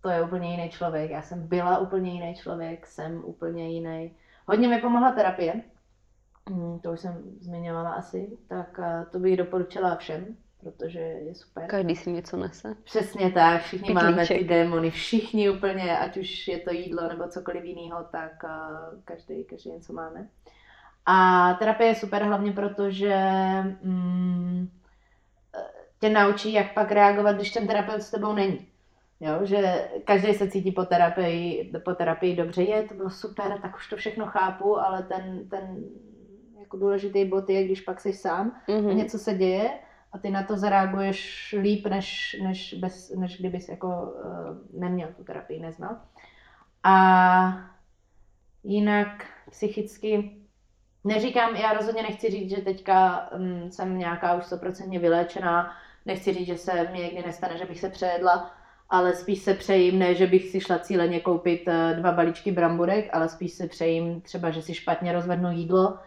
to je úplně jiný člověk. Já jsem byla úplně jiný člověk, jsem úplně jiný. Hodně mi pomohla terapie, Mm, to už jsem zmiňovala asi, tak eh, to bych doporučila všem, protože je super. Každý si něco nese. Přesně tak, všichni máme Pytlíček. ty démony, všichni úplně, ať už je to jídlo nebo cokoliv jiného, tak eh, každý, každý něco máme. A terapie je super hlavně proto, že mm, tě naučí, jak pak reagovat, když ten terapeut s tebou není. Jo, že každý se cítí po terapii, po terapii dobře, je, to bylo super, tak už to všechno chápu, ale ten, ten jako důležitý bod je, když pak jsi sám, Mhm. a něco se děje a ty na to zareaguješ líp, než, než, bez, než kdybys jako uh, neměl tu terapii, neznal. A jinak psychicky neříkám, já rozhodně nechci říct, že teďka um, jsem nějaká už 100% vyléčená, nechci říct, že se mě někdy nestane, že bych se přejedla, ale spíš se přejím, ne, že bych si šla cíleně koupit eh, dva balíčky bramburek, ale spíš se přejím třeba, že si špatně rozvednu jídlo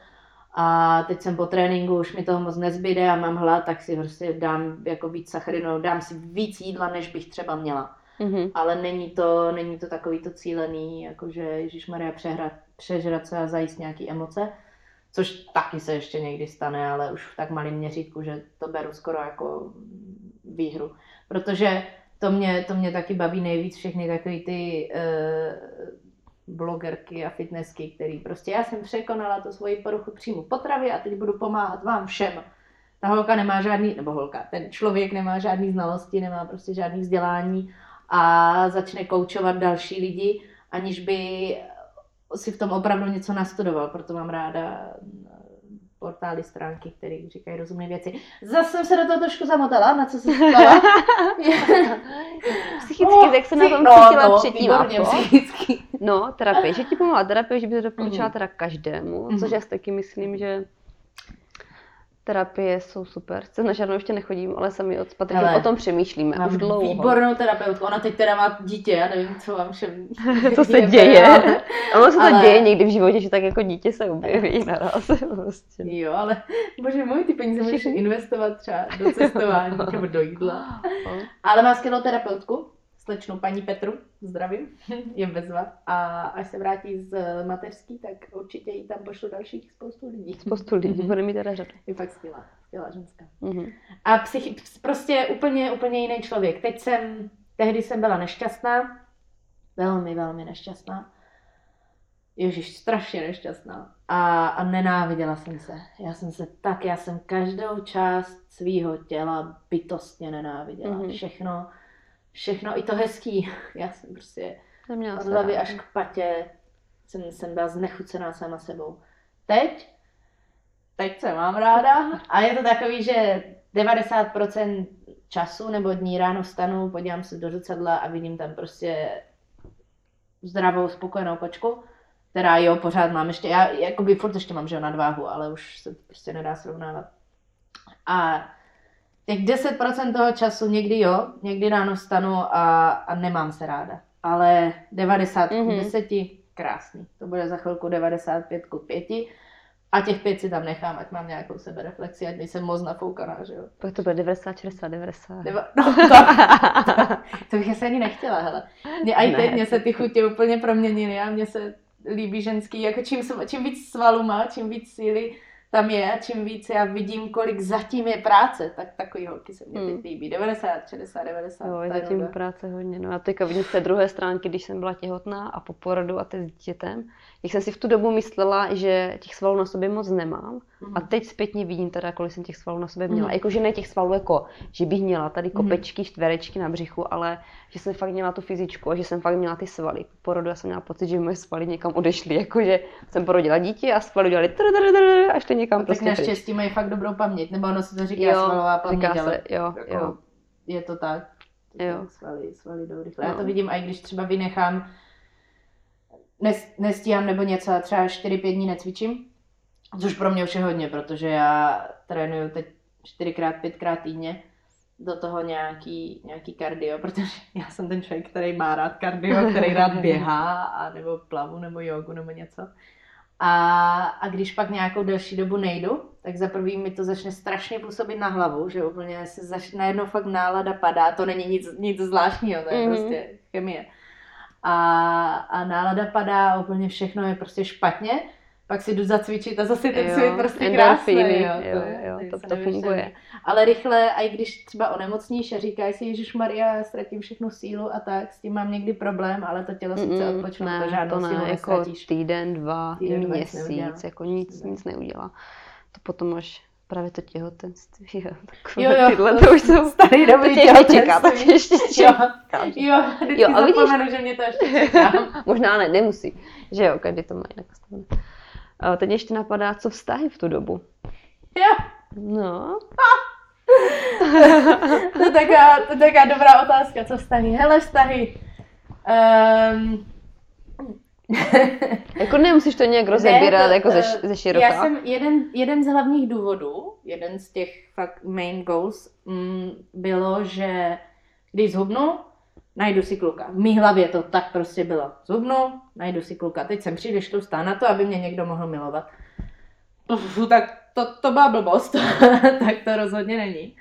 a teď jsem po tréninku, už mi toho moc nezbyde a mám hlad, tak si prostě dám jako víc sacharinů, dám si víc jídla, než bych třeba měla. Mhm. Ale není to, není to takový to cílený, jakože Ježíš Maria přehrat, přežrat se a zajíst nějaký emoce, což taky se ještě někdy stane, ale už v tak malém měřítku, že to beru skoro jako výhru. Protože to mě, to mě taky baví nejvíc všechny takový ty uh, blogerky a fitnessky, který prostě já jsem překonala tu svoji poruchu příjmu potravy a teď budu pomáhat vám všem. Ta holka nemá žádný, nebo holka, ten člověk nemá žádný znalosti, nemá prostě žádný vzdělání a začne koučovat další lidi, aniž by si v tom opravdu něco nastudoval, proto mám ráda eh, portály, stránky, které říkají rozumné věci. Zase jsem se do toho trošku zamotala, na co se stala. Psychicky, jak se na tom no, cítila no, předtím, výborně, psychicky. No, terapie, že ti pomáhá terapie, že by to doporučila Mhm. teda každému, Mhm. což já si taky myslím, že terapie jsou super. Se na žádnou ještě nechodím, ale sami od Patrikem Hele, o tom přemýšlíme Mám už dlouho. výbornou terapeutku, ona teď teda má dítě, já nevím, co vám všem Co se je, děje? ale- Ono se to ale- děje někdy v životě, že tak jako dítě se objeví naraz. Prostě. Jo, ale bože můj, ty peníze můžeš investovat třeba do cestování nebo do jídla. Ale má skvělou terapeutku, slečnou paní Petru, zdravím, je bezva. A až se vrátí z mateřský, tak určitě jí tam pošlu dalších spoustu lidí. Spoustu lidí, bude mít teda řadu. Je fakt skvělá, skvělá ženská. Mhm. A psychi- prostě úplně, úplně jiný člověk. Teď jsem, tehdy jsem byla nešťastná, velmi, velmi nešťastná. Ježíš, strašně nešťastná. A, a nenáviděla jsem se. Já jsem se tak, já jsem každou část svýho těla bytostně nenáviděla. Mhm. Mm-hmm. Všechno, všechno, i to hezký. Já jsem prostě Neměla od hlavy až k patě jsem, jsem byla znechucená sama sebou. Teď, teď se mám ráda a je to takový, že 90% času nebo dní ráno vstanu, podívám se do zrcadla a vidím tam prostě zdravou, spokojenou kočku, která jo, pořád mám ještě, já jakoby furt ještě mám, že jo, nadváhu, ale už se to prostě nedá srovnávat. A těch 10% toho času někdy jo, někdy ráno vstanu a, a nemám se ráda. Ale 90 Mhm. mm-hmm. 10 krásný. To bude za chvilku 95 ku 5. A těch pět si tam nechám, ať mám nějakou sebereflexi, ať nejsem moc nafoukaná, že jo. Pak to bude 90, 60, 90. Nebo, no, to, to, to bych asi ani nechtěla, hele. Mě, aj Ne. teď mě se ty chutě úplně proměnily a mně se líbí ženský, jako čím, čím víc svalu má, čím víc síly tam je a čím víc já vidím, kolik zatím je práce, tak takový holky se mě Hmm. teď líbí. 90, 60, 90. Jo, je zatím nuda. práce hodně. No a teďka vidím z té druhé stránky, když jsem byla těhotná a po porodu a teď s dítětem, jak jsem si v tu dobu myslela, že těch svalů na sobě moc nemám. A teď zpětně vidím teda, kolik jsem těch svalů na sobě měla. Mhm. Jakože ne těch svalů jako, že bych měla tady Mhm. kopečky, čtverečky na břichu, ale že jsem fakt měla tu fyzičku a že jsem fakt měla ty svaly. Po porodu já jsem měla pocit, že moje svaly někam odešly. Jakože jsem porodila dítě a svaly dělali tr, tr, tr, a šli někam Tak prostě pryč. naštěstí mají fakt dobrou paměť, nebo ono se to říká Jo, svalová paměť, říká ale se, jo, jako, jo. je to tak. To Jo. tak Svaly, svaly jdou rychle. No. Já to vidím, i když třeba vynechám, nes, nestíhám nebo něco a třeba 4-5 dní necvičím, což pro mě už je hodně, protože já trénuju teď 4x, 5x týdně, do toho nějaký, nějaký kardio, protože já jsem ten člověk, který má rád kardio, který rád běhá, a nebo plavu, nebo jogu, nebo něco. A, a když pak nějakou delší dobu nejdu, tak za prvý mi to začne strašně působit na hlavu, že úplně se začne najednou fakt nálada padá, to není nic, nic zvláštního, to je Mhm. mm-hmm. prostě chemie. A, a nálada padá, úplně všechno je prostě špatně, pak si jdu zacvičit a zase ten Jo, svět prostě krásný. Jo, jo, je- jo, je to- to nevyšel. funguje. Ale rychle, a i když třeba onemocníš a říkáš si, Ježíš Maria, já ztratím všechnu sílu a tak, s tím mám někdy problém, ale to tělo si chce Mm, odpočnout, ne, to žádnou to sílu ne, jako nestratíš. týden, dva, Týden, dva měsíc, neudělá. jako nic, nic neudělá. To potom až právě to těhotenství, jo, takové Jo, jo, tyhle, to už jsou, Starý dobrý tě ještě čeká, tě těhotenství. ještě Jo, čeká. jo, vždycky Jo, a vidíš- že mě to ještě čeká. Možná ne, nemusí, že jo, každý to má jinak nastavené. A teď ještě napadá, co vztahy v tu dobu. Jo, No, to je taková, to je taková dobrá otázka, co vztahy. Hele, vztahy. Um, Jako nemusíš to nějak rozebírat Ne, jako ze, eh, ze široka. Já jsem jeden, jeden z hlavních důvodů, jeden z těch fakt main goals, mm, bylo, že když zhubnu, najdu si kluka. V mý hlavě to tak prostě bylo. Zhubnu, najdu si kluka. Teď jsem příliš tlustá na to, aby mě někdo mohl milovat. Uf, tak to, to byla blbost. tak to rozhodně není.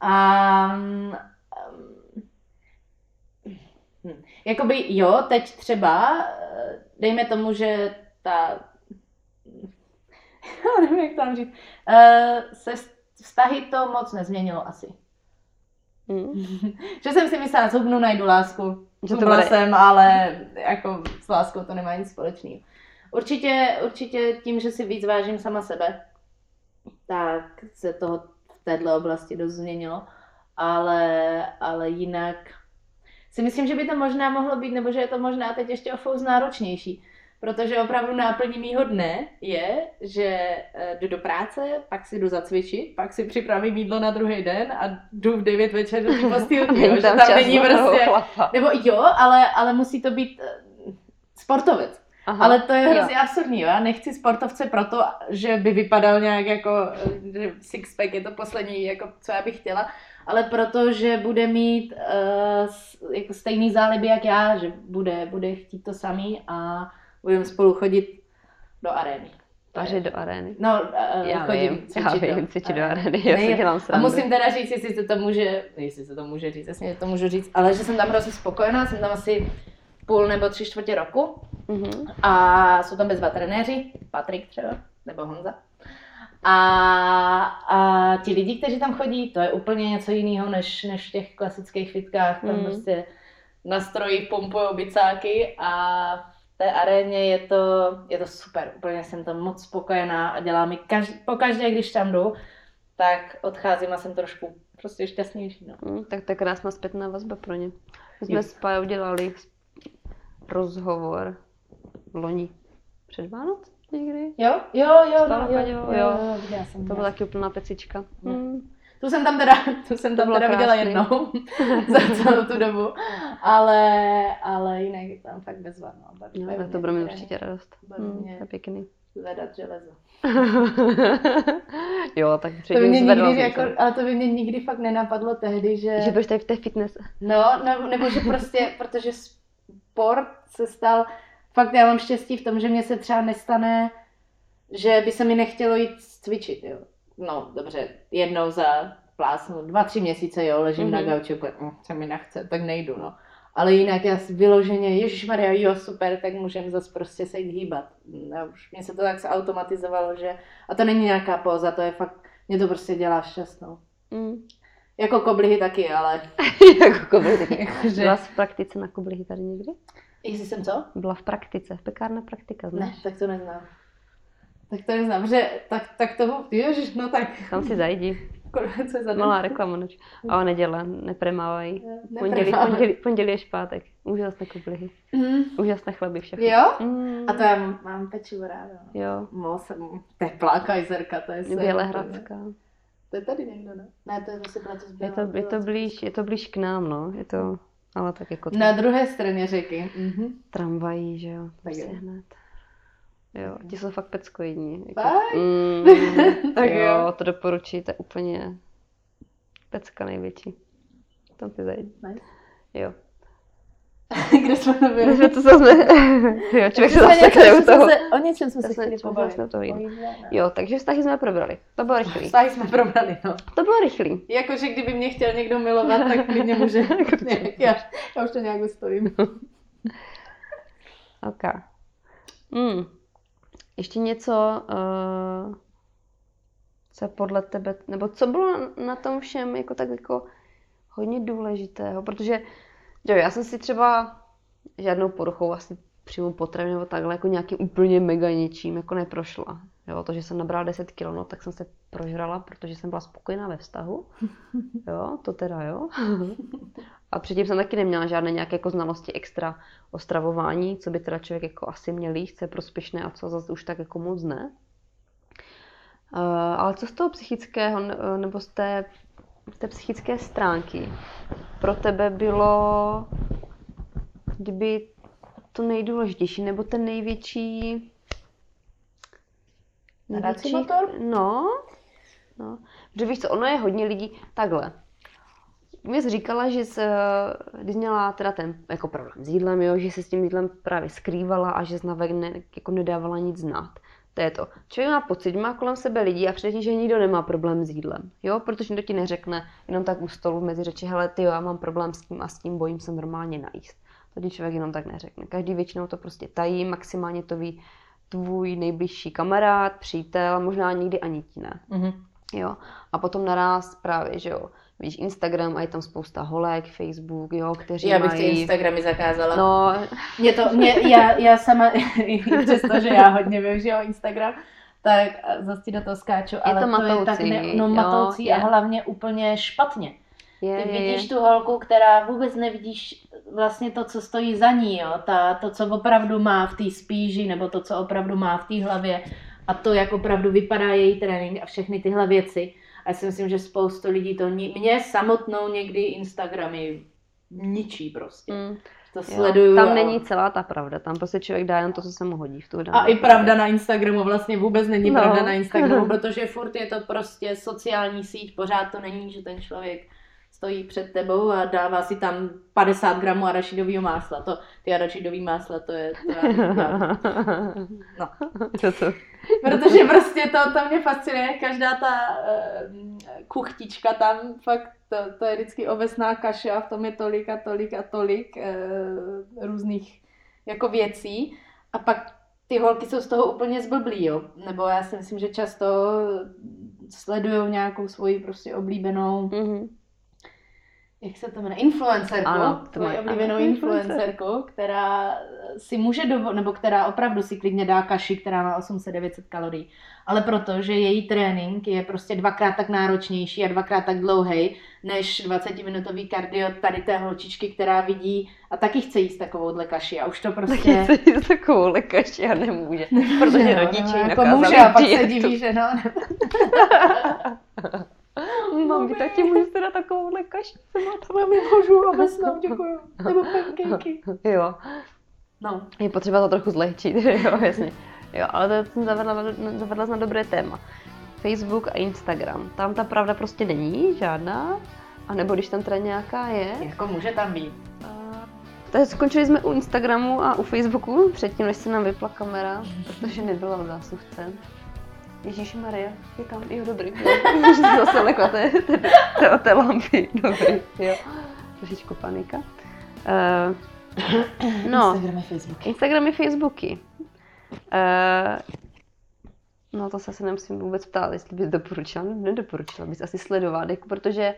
A um, hm, jakoby jo, teď třeba, eh, dejme tomu, že ta já nevím, jak to mám říct, uh, se vztahy to moc nezměnilo asi. Hm. že jsem si myslela, zhubnu, najdu lásku. Že to jsem, ale jako s láskou to nemá nic společného. Určitě, určitě tím, že si víc vážím sama sebe, tak se toho v této oblasti dost změnilo. Ale, ale jinak si myslím, že by to možná mohlo být, nebo že je to možná teď ještě o fous náročnější. Protože opravdu náplní mýho dne je, že eh, jdu do práce, pak si jdu zacvičit, pak si připravím jídlo na druhý den a jdu v 9 večer do té postýlky, jo, že tam není prostě... Nebo jo, ale, ale musí to být eh, sportovec. Aha. Ale to je hrozně absurdní, jo? Já nechci sportovce proto, že by vypadal nějak jako, eh, že sixpack je to poslední, jako co já bych chtěla, ale proto, že bude mít uh, jako stejný záliby jak já, že bude, bude chtít to samý a budeme spolu chodit do arény. Vařit do arény. No, uh, Já chodit, vím, cvičit, já vím, cvičit do Arény. arény, já si dělám A srandu. musím teda říct, jestli se to může, jestli se to může říct, jasně, že to můžu říct, ale že jsem tam hrozně spokojená, jsem tam asi půl nebo tři čtvrtě roku Mhm. a jsou tam bezva trenéři, Patrik třeba, nebo Honza. A, a ti lidi, kteří tam chodí, to je úplně něco jiného než, než v těch klasických fitkách. Tam Mm. prostě na stroji pumpují bicáky a v té aréně je to, je to super. Úplně jsem tam moc spokojená a dělá mi každý, pokaždé, když tam jdu, tak odcházím a jsem trošku prostě šťastnější. No. Hm, tak to je krásná zpětná vazba pro ně. My jsme s Pajou dělali rozhovor loni před Vánoc někdy. Jo, jo, jo, no, jo, jo, jo. jo, viděla jsem. To byla taky úplná pecička. No. Hm. Tu jsem tam teda, tu jsem tam teda viděla jednou za celou tu dobu, ale, ale jinak je tam fakt bezva, no. No, tak to mě bude trénink, určitě radost. Hm, mě. to je pěkný. Zvedat železo. jo, tak To by mě zvedla nikdy, jako, ale to by mě nikdy fakt nenapadlo tehdy, že... Že budeš tady v té fitness. No, nebo, nebo že prostě, protože sport se stal, fakt já mám štěstí v tom, že mě se třeba nestane, že by se mi nechtělo jít cvičit, jo. No, dobře, jednou za plásnu, dva, tři měsíce, jo, ležím mm-hmm. na Mhm. gauči, úplně, mm, se mi nechce, tak nejdu, no. Ale jinak já si vyloženě, ježišmarja, jo, super, tak můžeme zase prostě se jít hýbat. Já už mě se to tak zautomatizovalo, že, a to není nějaká póza, to je fakt, mě to prostě dělá šťastnou. Hm. Jako koblihy taky, ale jako koblihy Byla jsi v praktice na koblihy tady někdy? Jestli jsem co? Byla v praktice, v pekárna praktika, Ne, znáš? tak to neznám. Tak to neznám, že tak, tak to, ježiš, no tak, Tam si zajdi. je za? Malá reklama noč. A neděle, nepremávají. Pondělí, pondělí, pondělí je špátek. Úžasné koblihy. Mhm. Úžasné chleby všechno. Jo? Mm, A to já mám, mám pečivo ráda. no. Jo. Moc, teplá kajzerka, to je. Bělehradská. To je tady někdo, ne? Ne, to je zase z Je to, je to, blíž, je to blíž k nám, no. Je to, ale tak jako Na druhé straně řeky. Mhm. tramvají, že jo. Tak Prostě jo. hned. Jo, ti jsou fakt peckojední. Jako, Fakt? mm, Tak jo, jo. to doporučuji, to je úplně pecka největší. Tam si zajít. Nice. Jo. Kde jsme to byli? Takže to jsme, jo, člověk se zasekne něco- u toho. jsme se- O něčem jsme se chtěli jsme pobavit. vlastně to. Jo, takže vztahy jsme probrali. To bylo rychlý. Vztahy jsme probrali, no. To bylo rychlý. Jakože kdyby mě chtěl někdo milovat, tak klidně může. Já, já už to nějak ustojím. Ok. Hmm. Ještě něco, uh, co podle tebe, nebo co bylo na tom všem jako tak jako hodně důležitého, protože jo, já jsem si třeba žádnou poruchou asi přímo potravy nebo takhle jako nějakým úplně mega něčím jako neprošla. Jo, to, že jsem nabrala 10 kg, no, tak jsem se prožrala, protože jsem byla spokojená ve vztahu. Jo, to teda jo. A předtím jsem taky neměla žádné nějaké jako znalosti extra o stravování, co by teda člověk jako asi měl jíst, co je prospěšné a co zase už tak jako moc ne. Uh, ale co z toho psychického ne- nebo z té, té psychické stránky pro tebe bylo, kdyby to nejdůležitější, nebo ten největší... Hrací motor? No, no. Protože víš co, ono je hodně lidí takhle. Mě jsi říkala, že jsi, když měla teda ten jako problém s jídlem, jo, že se s tím jídlem právě skrývala a že jsi navek ne, jako nedávala nic znát. To je to. Člověk má pocit, že má kolem sebe lidi a předtím, že nikdo nemá problém s jídlem. Jo, protože nikdo ti neřekne jenom tak u stolu mezi řeči, hele, ty jo, já mám problém s tím a s tím, bojím se normálně najíst. To ti člověk jenom tak neřekne. Každý většinou to prostě tají, maximálně to ví tvůj nejbližší kamarád, přítel, možná nikdy ani ti ne. Mhm. Jo. A potom naraz právě, že jo, víš, Instagram a je tam spousta holek, Facebook, jo, kteří Já bych ty mají... Instagramy zakázala. No, Mě to, mě, já, já sama, i přesto, že já hodně využiju Instagram, tak zase ti do toho skáču, ale to to, je tak matoucí, ne, no, jo, matoucí je. a hlavně úplně špatně. je, Ty je, vidíš je. tu holku, která vůbec nevidíš vlastně to, co stojí za ní, jo? Ta, to, co opravdu má v té spíži, nebo to, co opravdu má v té hlavě a to, jak opravdu vypadá její trénink a všechny tyhle věci. A já si myslím, že spoustu lidí to, ni- mě samotnou někdy Instagramy ničí prostě. Mm, To jo. sleduju. Tam a- není celá ta pravda, tam prostě člověk dá jen to, co se mu hodí v tu danou A i pravda na Instagramu vlastně vůbec není No. pravda na Instagramu, protože furt je to prostě sociální síť, pořád to není, že ten člověk stojí před tebou a dává si tam 50 gramů arašidového másla. To, ty arašidový másla, to je... To je no. To? Protože prostě to, to mě fascinuje, každá ta uh, kuchtička tam, fakt to, to je vždycky ovesná kaše a v tom je tolik a tolik a tolik uh, různých jako věcí a pak ty holky jsou z toho úplně zblblí, jo. Nebo já si myslím, že často sledují nějakou svoji prostě oblíbenou, Mhm. Jak se to jmenuje, influencerku, Ano, to tvoji mají- oblíbenou ano, influencerku, která si může dovo- nebo která opravdu si klidně dá kaši, která má 800-900 kalorií. Ale protože její trénink je prostě dvakrát tak náročnější a dvakrát tak dlouhý, než 20-minutový kardio tady té holčičky, která vidí a taky chce jíst takovouhle kaši. A už to prostě... Taky chce jít takovou lékaři a nemůže, protože Jo, rodiče jí no, jako může a pak se diví, že no, Mami, taky můžu teda takovou lékař. mami, můžu obecnou, děkuju. Nebo pancakey. Jo, No, je potřeba to trochu zlehčit, jo, jasně. Jo, ale to jsem zavedla, zavedla na dobré téma. Facebook a Instagram. Tam ta pravda prostě není žádná. A nebo když tam teda nějaká je. jako může tam být. Takže skončili jsme u Instagramu a u Facebooku, předtím, než se nám vypla kamera, protože nebyla v zásuvce. Ježíš Maria, je tam, jo dobrý, už se zase lekla té, té, té, té lampy, dobrý, jo. Trošičku panika. Uh, no, Instagram a Facebook. Instagramy, Facebooky. Uh, no to se asi nemusím vůbec ptát, jestli bys doporučila, nedoporučila bys asi sledovat, jako, protože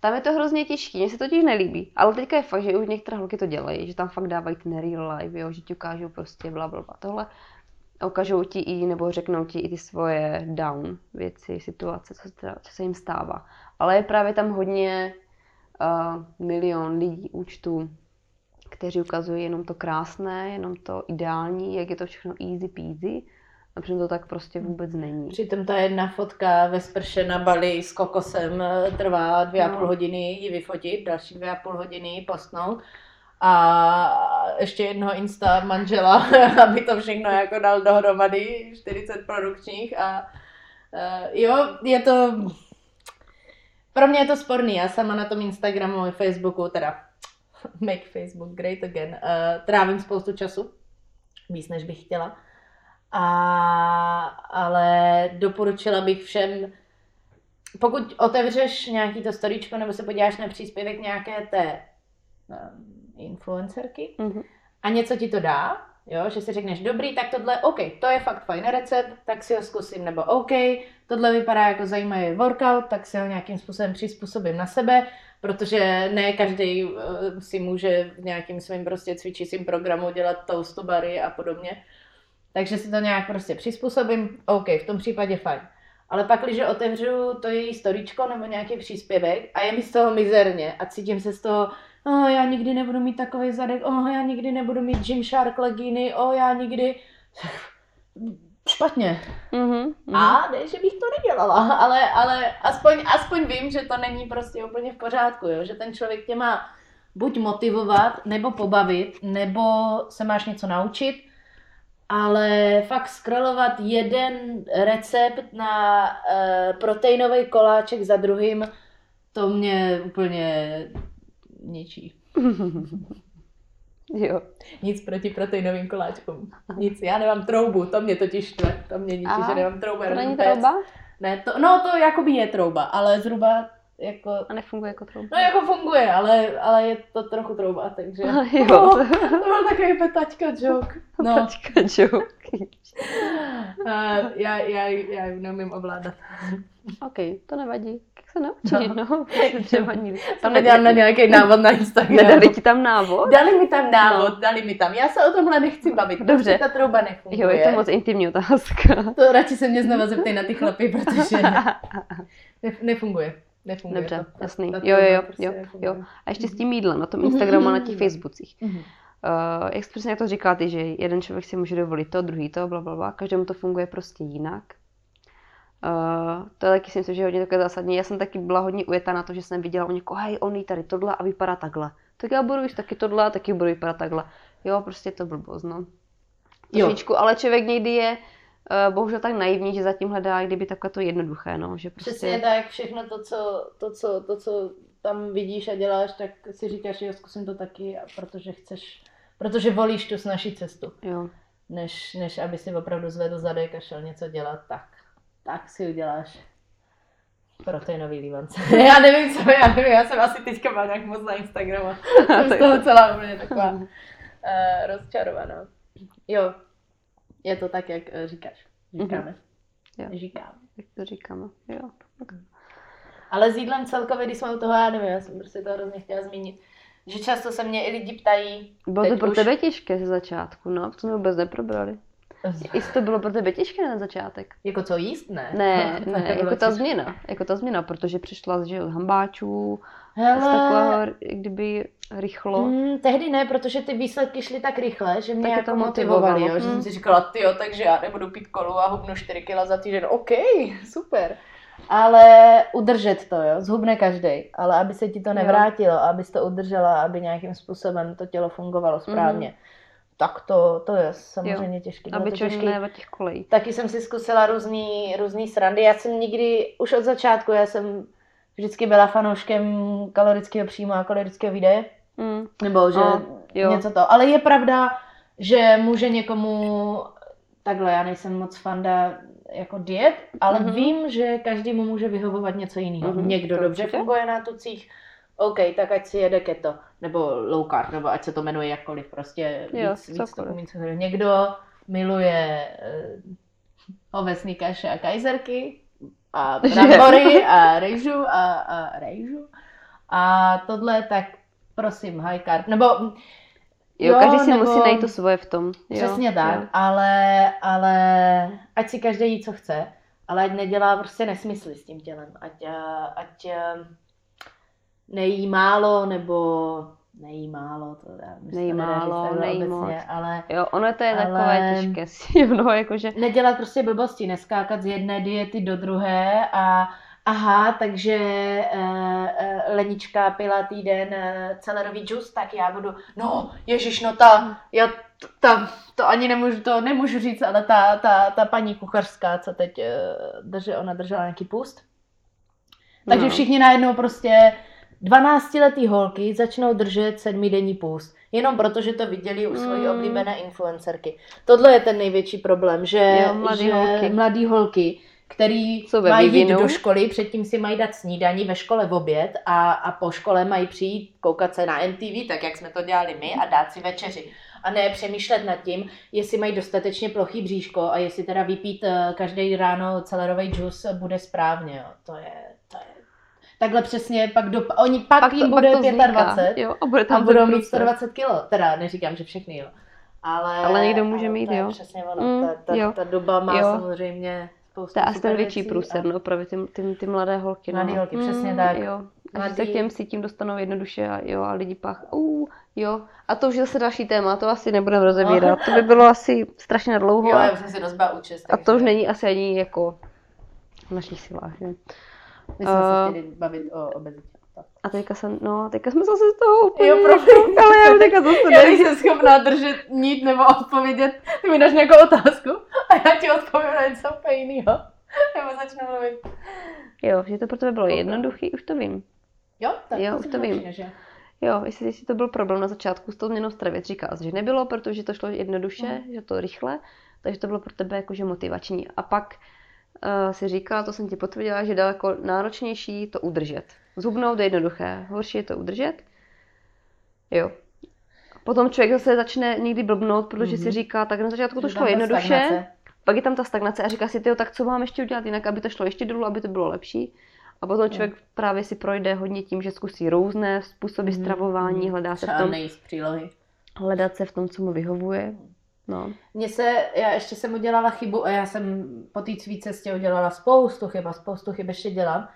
tam je to hrozně těžké, mně se to totiž nelíbí, ale teďka je fakt, že už některé holky to dělají, že tam fakt dávají ten real life, jo, že ti ukážou prostě bla, bla, bla. Tohle ukážou ti i, nebo řeknou ti i ty svoje down věci, situace, co, se co se jim stává. Ale je právě tam hodně uh, milion lidí, účtů, kteří ukazují jenom to krásné, jenom to ideální, jak je to všechno easy peasy. A přitom to tak prostě vůbec není. Přitom ta jedna fotka ve sprše na Bali s kokosem eh, trvá dvě a No. půl hodiny ji vyfotit, další dvě a půl hodiny ji postnout a ještě jednoho insta manžela, aby to všechno jako dal dohromady, 40 produkčních a uh, jo, je to, pro mě je to sporný, já sama na tom Instagramu a Facebooku, teda make Facebook great again, uh, trávím spoustu času, víc než bych chtěla. A, ale doporučila bych všem, pokud otevřeš nějaký to storíčko nebo se podíváš na příspěvek nějaké té um, influencerky Mhm. a něco ti to dá, jo, že si řekneš, dobrý, tak tohle, OK, to je fakt fajn recept, tak si ho zkusím, nebo OK, tohle vypadá jako zajímavý workout, tak si ho nějakým způsobem přizpůsobím na sebe, protože ne každý uh, si může v nějakým svým prostě cvičícím programu dělat toastu bary a podobně. Takže si to nějak prostě přizpůsobím, OK, v tom případě fajn. Ale pak, když otevřu to její storíčko nebo nějaký příspěvek a je mi z toho mizerně a cítím se z toho, oh, já nikdy nebudu mít takový zadek, oh, já nikdy nebudu mít Gymshark legíny, oh, já nikdy... Špatně. Mhm, mhm. A ne, že bych to nedělala, ale, ale aspoň, aspoň vím, že to není prostě úplně v pořádku, jo? že ten člověk tě má buď motivovat, nebo pobavit, nebo se máš něco naučit, ale fakt scrollovat jeden recept na uh, proteinový koláček za druhým, to mě úplně ničí. Jo. Nic proti proteinovým koláčkům. Nic, já nemám troubu, to mě totiž štve, to mě ničí, že nemám troubu. To není trouba? Ne, to, no to jakoby je trouba, ale zhruba jako, A nefunguje jako trouba. no jako funguje, ale, ale je to trochu trouba, takže. jo. No, to byl takový petačka joke. No, Počkat, joke. A já, já, já ji neumím ovládat. OK, to nevadí. Jak se naučí, no. Třeba nikdy. Tam nedělám na nějaký návod na Instagram. Nedali ti tam návod? Dali mi tam návod, dali mi tam. Já se o tomhle nechci bavit, Dobře. ta trouba nefunguje. Jo, je to moc intimní otázka. To radši se mě znova zeptej na ty chlapy, protože ne, nefunguje. Nefunguje Dobře, to. Ta- jasný. ta Jo, jo, trouba jo, prostě jo, nefunguje. jo. A ještě s tím jídlem, na tom Instagramu a na těch Facebookcích. Uh, jak přesně jak to říkala ty, že jeden člověk si může dovolit to, druhý to, bla, bla, bla. Každému to funguje prostě jinak. Uh, to je taky si myslím, že je hodně takové zásadní. Já jsem taky byla hodně ujetá na to, že jsem viděla u někoho, hej, on jí tady tohle a vypadá takhle. Tak já budu jíst taky tohle a taky budu vypadat takhle. Jo, prostě je to blbost, no. Trošičku, ale člověk někdy je uh, bohužel tak naivní, že zatím hledá kdyby takhle to jednoduché, no. Že prostě... Přesně tak, všechno to co, to, co, to, co tam vidíš a děláš, tak si říkáš, že jo, zkusím to taky, protože chceš, protože volíš tu snažší cestu, Jo. než, než aby si opravdu zvedl zadek a šel něco dělat, tak, tak si uděláš proteinový lívance. já nevím, co já nevím, já jsem asi teďka byla nějak moc na Instagramu. jsem z toho celá úplně taková uh, rozčarovaná. Jo, je to tak, jak eh, říkáš. Říkáme. Jo. Říkáme. Jak to říkáme, jo. Ale s jídlem celkově, když jsme u toho, já nevím, já jsem prostě to hrozně chtěla zmínit, že často se mě i lidi ptají, Bylo to pro už- tebe těžké ze začátku, no, to jsme vůbec neprobrali. Jestli to bylo pro tebe těžké na začátek? jako co jíst, ne? Ne, To ne, jako ta těžké. změna, jako ta změna, protože přišla že z hambáčů, z Hele, takového, jak kdyby rychlo. Mm, tehdy ne, protože ty výsledky šly tak rychle, že mě Tak jako motivovaly, motivovalo. jo, že Mm. jsem si říkala, ty jo, takže já nebudu pít kolu a hubnu 4 kg za týden, OK, super. Ale udržet to, jo, zhubne každý, ale aby se ti to Jo. nevrátilo, abys to udržela, aby nějakým způsobem to tělo fungovalo správně, tak to, to je samozřejmě těžké. bylo Aby to člověk těžký. těch kolejí. Taky jsem si zkusila různý, různý srandy. Já jsem nikdy, už od začátku, já jsem vždycky byla fanouškem kalorického příjmu a kalorického výdeje. Mm. Nebo že No, jo. něco to. Ale je pravda, že může někomu, takhle, já nejsem moc fanda jako diet, ale Mhm. vím, že každému může vyhovovat něco jiného. Mhm, Někdo to dobře určitě. funguje na tucích, OK, tak ať si jede keto, nebo low carb, nebo ať se to jmenuje jakkoliv, prostě Jo, víc, víc to. Někdo miluje uh, ovesný kaše a kajzerky, a brambory a rejžu a, a rejžu. A tohle tak prosím, high carb. Nebo Jo, každý si nebo- musí najít to svoje v tom. Jo, Přesně tak, Jo. ale, ale ať si každý jí, co chce, ale ať nedělá prostě nesmysly s tím tělem. Ať, eh, ať eh, nejí málo, nebo nejí málo, to já myslím, Nejí málo, takhle nejí obecně, moc. ale Jo, ono to je Ale- takové těžké si mnoho, jakože nedělat prostě blbosti, neskákat z jedné diety do druhé a aha, takže uh, Lenička pila týden uh, celerový džus, tak já budu, no ježiš, no ta, já, ta, to ani nemůžu, to nemůžu říct, ale ta, ta, ta paní kuchařská, co teď uh, drže, ona držela nějaký půst, takže No. všichni najednou prostě 12-letý holky začnou držet sedmidenní půst. Jenom proto, že to viděli u svojí Mm. oblíbené influencerky. Tohle je ten největší problém, že, Jo, mladý že holky. mladý holky, který Co mají jít do školy, předtím si mají dát snídaní ve škole v oběd a, a po škole mají přijít, koukat se na MTV, tak jak jsme to dělali my a dát si večeři. A ne přemýšlet nad tím, jestli mají dostatečně plochý bříško a jestli teda vypít eh, každý ráno celerový džus bude správně. Jo. To je, to je takhle přesně, pak, do, oni pak, pak jim bude 25 Jo, a bude a tam budou ten mít průser. 120 kilo. Teda neříkám, že všechny, jo. Ale, Ale někdo může ale mít, jo. přesně ono. Mm, ta, ta, jo. ta, doba má Jo. samozřejmě spoustu To je asi ten větší průser, a- no, právě ty, ty, ty mladé holky. Mladý no. holky, přesně tak. Jo, a že se Mladý- k těm si tím dostanou jednoduše a jo, a lidi pak, uh, jo. A to už je zase další téma, to asi nebudeme rozebírat. To by bylo asi strašně dlouho. Jo, a- já už jsem si byla účest. a to už není asi ani jako v našich silách, že? My jsme se Eh, chtěli bavit o obezitě. A teďka jsem, no, teďka jsme zase z toho úplně, Jo, promiň. ale já teďka zase Já nejsem schopná držet nít nebo odpovědět. Ty mi dáš nějakou otázku a já ti odpovím na něco úplně jinýho. Nebo začnu mluvit. Jo, že to pro tebe bylo jednoduchý, už to vím. Jo, tak Jo, to už to vím. že? Jo, jestli, jestli to byl problém na začátku s tou změnou stravy, říkal že nebylo, protože to šlo jednoduše, Mhm. že to rychle, takže to bylo pro tebe jakože motivační. A pak si říkala, to jsem ti potvrdila, že daleko náročnější to udržet. Zhubnout je jednoduché, horší je to udržet. Jo. Potom člověk zase začne někdy blbnout, protože si Mhm. říká, tak na začátku to šlo jednoduše, stagnace. pak je tam ta stagnace a říká si, tyjo, tak co mám ještě udělat jinak, aby to šlo ještě dolů, aby to bylo lepší. A potom člověk právě si projde hodně tím, že zkusí různé způsoby Mhm, stravování, mhm. hledá se v tom, přílohy. hledat se v tom, co mu vyhovuje. No. Mně se, já ještě jsem udělala chybu a já jsem po té svý cestě udělala spoustu chyb a spoustu chyb ještě dělám.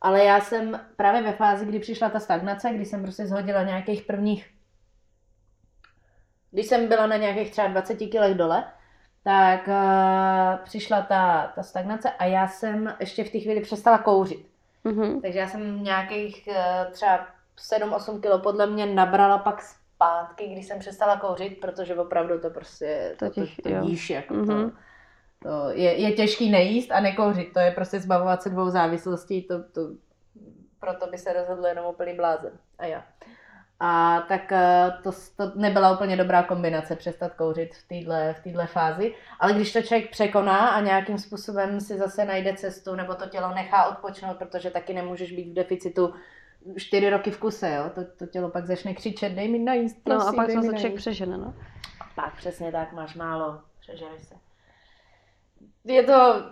Ale já jsem právě ve fázi, kdy přišla ta stagnace, kdy jsem prostě zhodila nějakých prvních, když jsem byla na nějakých třeba 20 kilech dole, tak uh, přišla ta, ta stagnace a já jsem ještě v té chvíli přestala kouřit. Mhm. Takže já jsem nějakých uh, třeba 7-8 kilo podle mě nabrala pak zpátky, když jsem přestala kouřit, protože opravdu to prostě To to, to, to jíš jako Mhm. to, to je, je těžký nejíst a nekouřit, to je prostě zbavovat se dvou závislostí, to, to, proto by se rozhodl jenom úplný blázen a já. A tak eh, to, to nebyla úplně dobrá kombinace přestat kouřit v téhle v téhle fázi, ale když to člověk překoná a nějakým způsobem si zase najde cestu, nebo to tělo nechá odpočnout, protože taky nemůžeš být v deficitu čtyři roky v kuse, jo? To, to tělo pak začne křičet, dej mi najíst, No prosím, a pak se člověk přežene, no. Pak přesně tak, máš málo, přežereš se. Je to...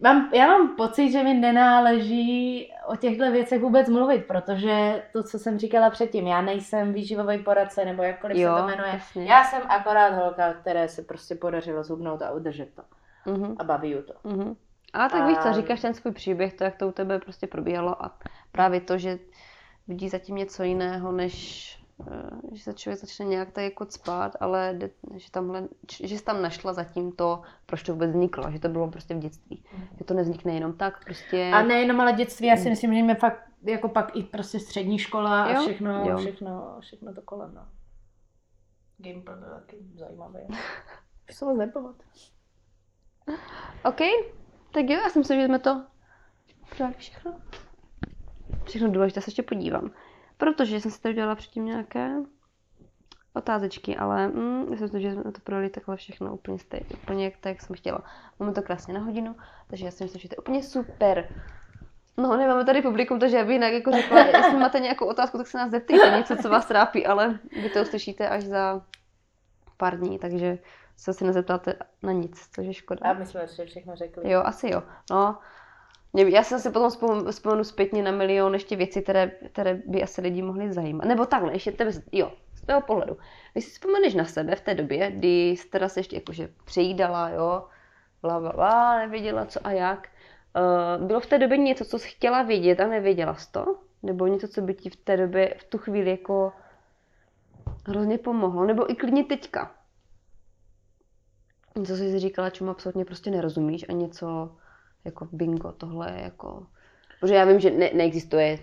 Mám, já mám pocit, že mi nenáleží o těchto věcech vůbec mluvit, protože to, co jsem říkala předtím, já nejsem výživový poradce, nebo jakkoliv Jo, se to jmenuje. jasně. Já jsem akorát holka, které se prostě podařilo zhubnout a udržet to. Mhm. A baví ju to. Mhm. A tak víš co, A- říkáš ten svůj příběh, to, jak to u tebe prostě probíhalo a právě to, že vidí zatím něco jiného, než eh, že se člověk začne nějak tak jako spát, ale že, tamhle, že jsi tam našla zatím to, proč to vůbec vzniklo, že to bylo prostě v dětství. Že to nevznikne jenom tak, prostě... A nejenom ale dětství, já si myslím, že mě fakt jako pak i prostě střední škola a Jo, všechno, jo. všechno, všechno to kolem. No. Gameplay byl taky zajímavý. Už se moc nepamatuju. OK, tak jo, já si myslím, že jsme to probrali všechno. Všechno důležité se ještě podívám. Protože jsem si tady udělala předtím nějaké otázečky, ale mm, já si myslím, že jsme to projeli takhle všechno úplně stejně, úplně tak, jak jsem chtěla. Máme to krásně na hodinu, takže já si myslím, že to je úplně super. No, nemáme tady publikum, takže já bych jinak jako řekla, jestli máte nějakou otázku, tak se nás zeptejte, něco, co vás trápí, ale vy to uslyšíte až za pár dní, takže se asi nezeptáte na nic, což je škoda. A my jsme ještě všechno řekli. Jo, asi jo. No, já si asi potom vzpomenu, vzpomenu zpětně na milion ještě věcí, které, které by asi lidi mohly zajímat. Nebo takhle, ještě tebe, jo, z tvého pohledu. Když si vzpomeneš na sebe v té době, kdy jsi teda se ještě jakože přejídala, jo, bla, bla, bla, nevěděla co a jak. Uh, bylo v té době něco, co jsi chtěla vědět a nevěděla jsi to? Nebo něco, co by ti v té době, v tu chvíli jako hrozně pomohlo? Nebo i klidně teďka? Něco jsi si říkala, čemu absolutně prostě nerozumíš a něco jako bingo, tohle je jako... Protože já vím, že ne, neexistuje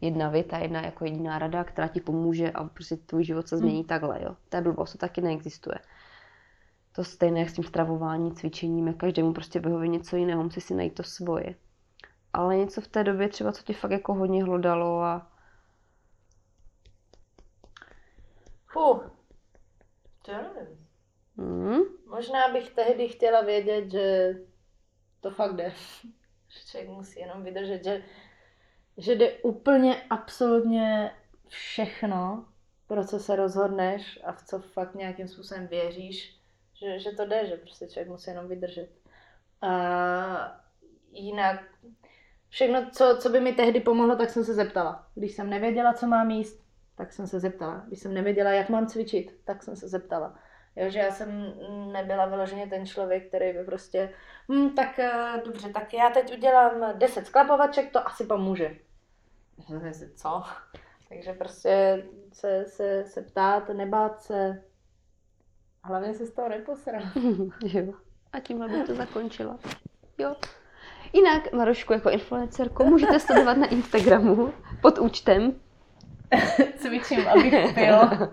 jedna věta, jedna jako jediná rada, která ti pomůže a prostě tvůj život se změní hmm. takhle, jo. Ta blbost to taky neexistuje. To stejné jak s tím stravování, cvičením, jak každému prostě vyhovuje něco jiného, musí si najít to svoje. Ale něco v té době třeba, co tě fakt jako hodně hlodalo a Fuh. To já nevím. Hmm, Možná bych tehdy chtěla vědět, že to fakt jde. Že člověk musí jenom vydržet, že, že jde úplně absolutně všechno, pro co se rozhodneš a v co fakt nějakým způsobem věříš, že, že to jde, že prostě člověk musí jenom vydržet. A jinak všechno, co, co by mi tehdy pomohlo, tak jsem se zeptala. Když jsem nevěděla, co mám jíst, tak jsem se zeptala. Když jsem nevěděla, jak mám cvičit, tak jsem se zeptala. Jo, že já jsem nebyla vyloženě ten člověk, který by prostě, hm, tak eh, dobře, tak já teď udělám 10 sklapovaček, to asi pomůže. Co? Takže prostě se, se, se ptát, nebát se, hlavně se z toho neposrat. jo. A tímhle bych to zakončila. Jo. Jinak Marošku jako influencerku můžete sledovat na Instagramu pod účtem, Cvičím, abych pil.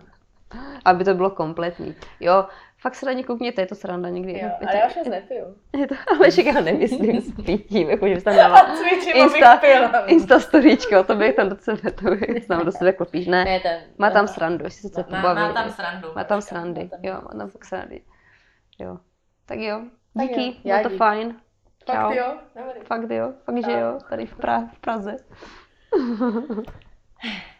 Aby to bylo kompletní. Jo, fakt se na ně koukněte, je to sranda někdy. Jo, je ale já už nic nepiju. je to, ale však já nemyslím s pitím, jako že tam dala Cvičím, Insta. Insta storíčko, to bych tam do sebe, to bych tam do sebe klopíš, ne? Ne, ten, Má tam srandu, jestli se to má, pobaví. má tam srandu. Má tam srandy, jo, má tam fakt srandy. Jo, tak jo, díky, bylo to fajn. Fakt Čau. jo? Dobrý. Fakt jo, fakt že jo, tady v, pra- v Praze.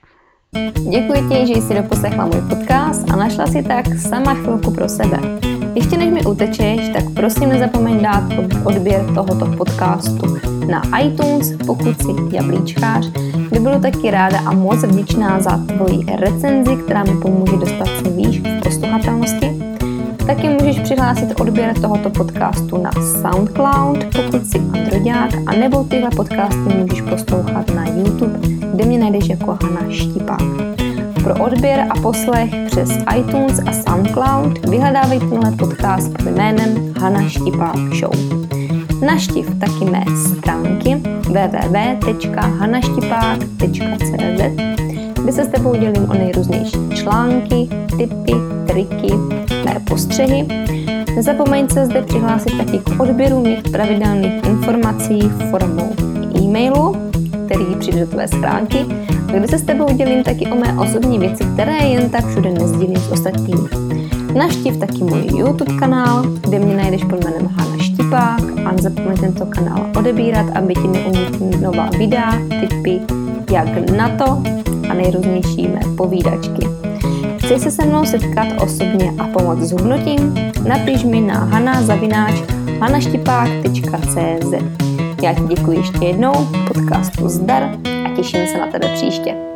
Děkuji ti, že jsi doposlechla můj podcast a našla si tak sama chvilku pro sebe. Ještě než mi utečeš, tak prosím nezapomeň dát odběr tohoto podcastu na iTunes, pokud jsi jablíčkář, kde budu taky ráda a moc vděčná za tvoji recenzi, která mi pomůže dostat se výš v posluchatelnosti. Taky můžeš přihlásit odběr tohoto podcastu na SoundCloud, pokud jsi androďák, a nebo tyhle podcasty můžeš poslouchat na YouTube, kde mě najdeš jako Hana Štipák. Pro odběr a poslech přes iTunes a SoundCloud vyhledávej tenhle podcast pod jménem Hana Štipák Show. Naštiv taky mé stránky www.hanaštipák.cz kde se s tebou dělím o nejrůznější články, tipy, triky, mé postřehy. Nezapomeň se zde přihlásit taky k odběru mých pravidelných informací formou e-mailu, který přijde do tvé schránky, kde se s tebou dělím taky o mé osobní věci, které jen tak všude nezdílím s ostatními. Naštiv taky můj YouTube kanál, kde mě najdeš pod jménem Hana Štipák a nezapomeň tento kanál odebírat, aby ti neunikly nová videa, tipy, jak na to a nejrůznější mé povídačky. Chceš se se mnou setkat osobně a pomoct s hubnutím? Napiš mi na hanazavináč hanaštipák.cz Já ti děkuji ještě jednou, podcastu zdar a těším se na tebe příště.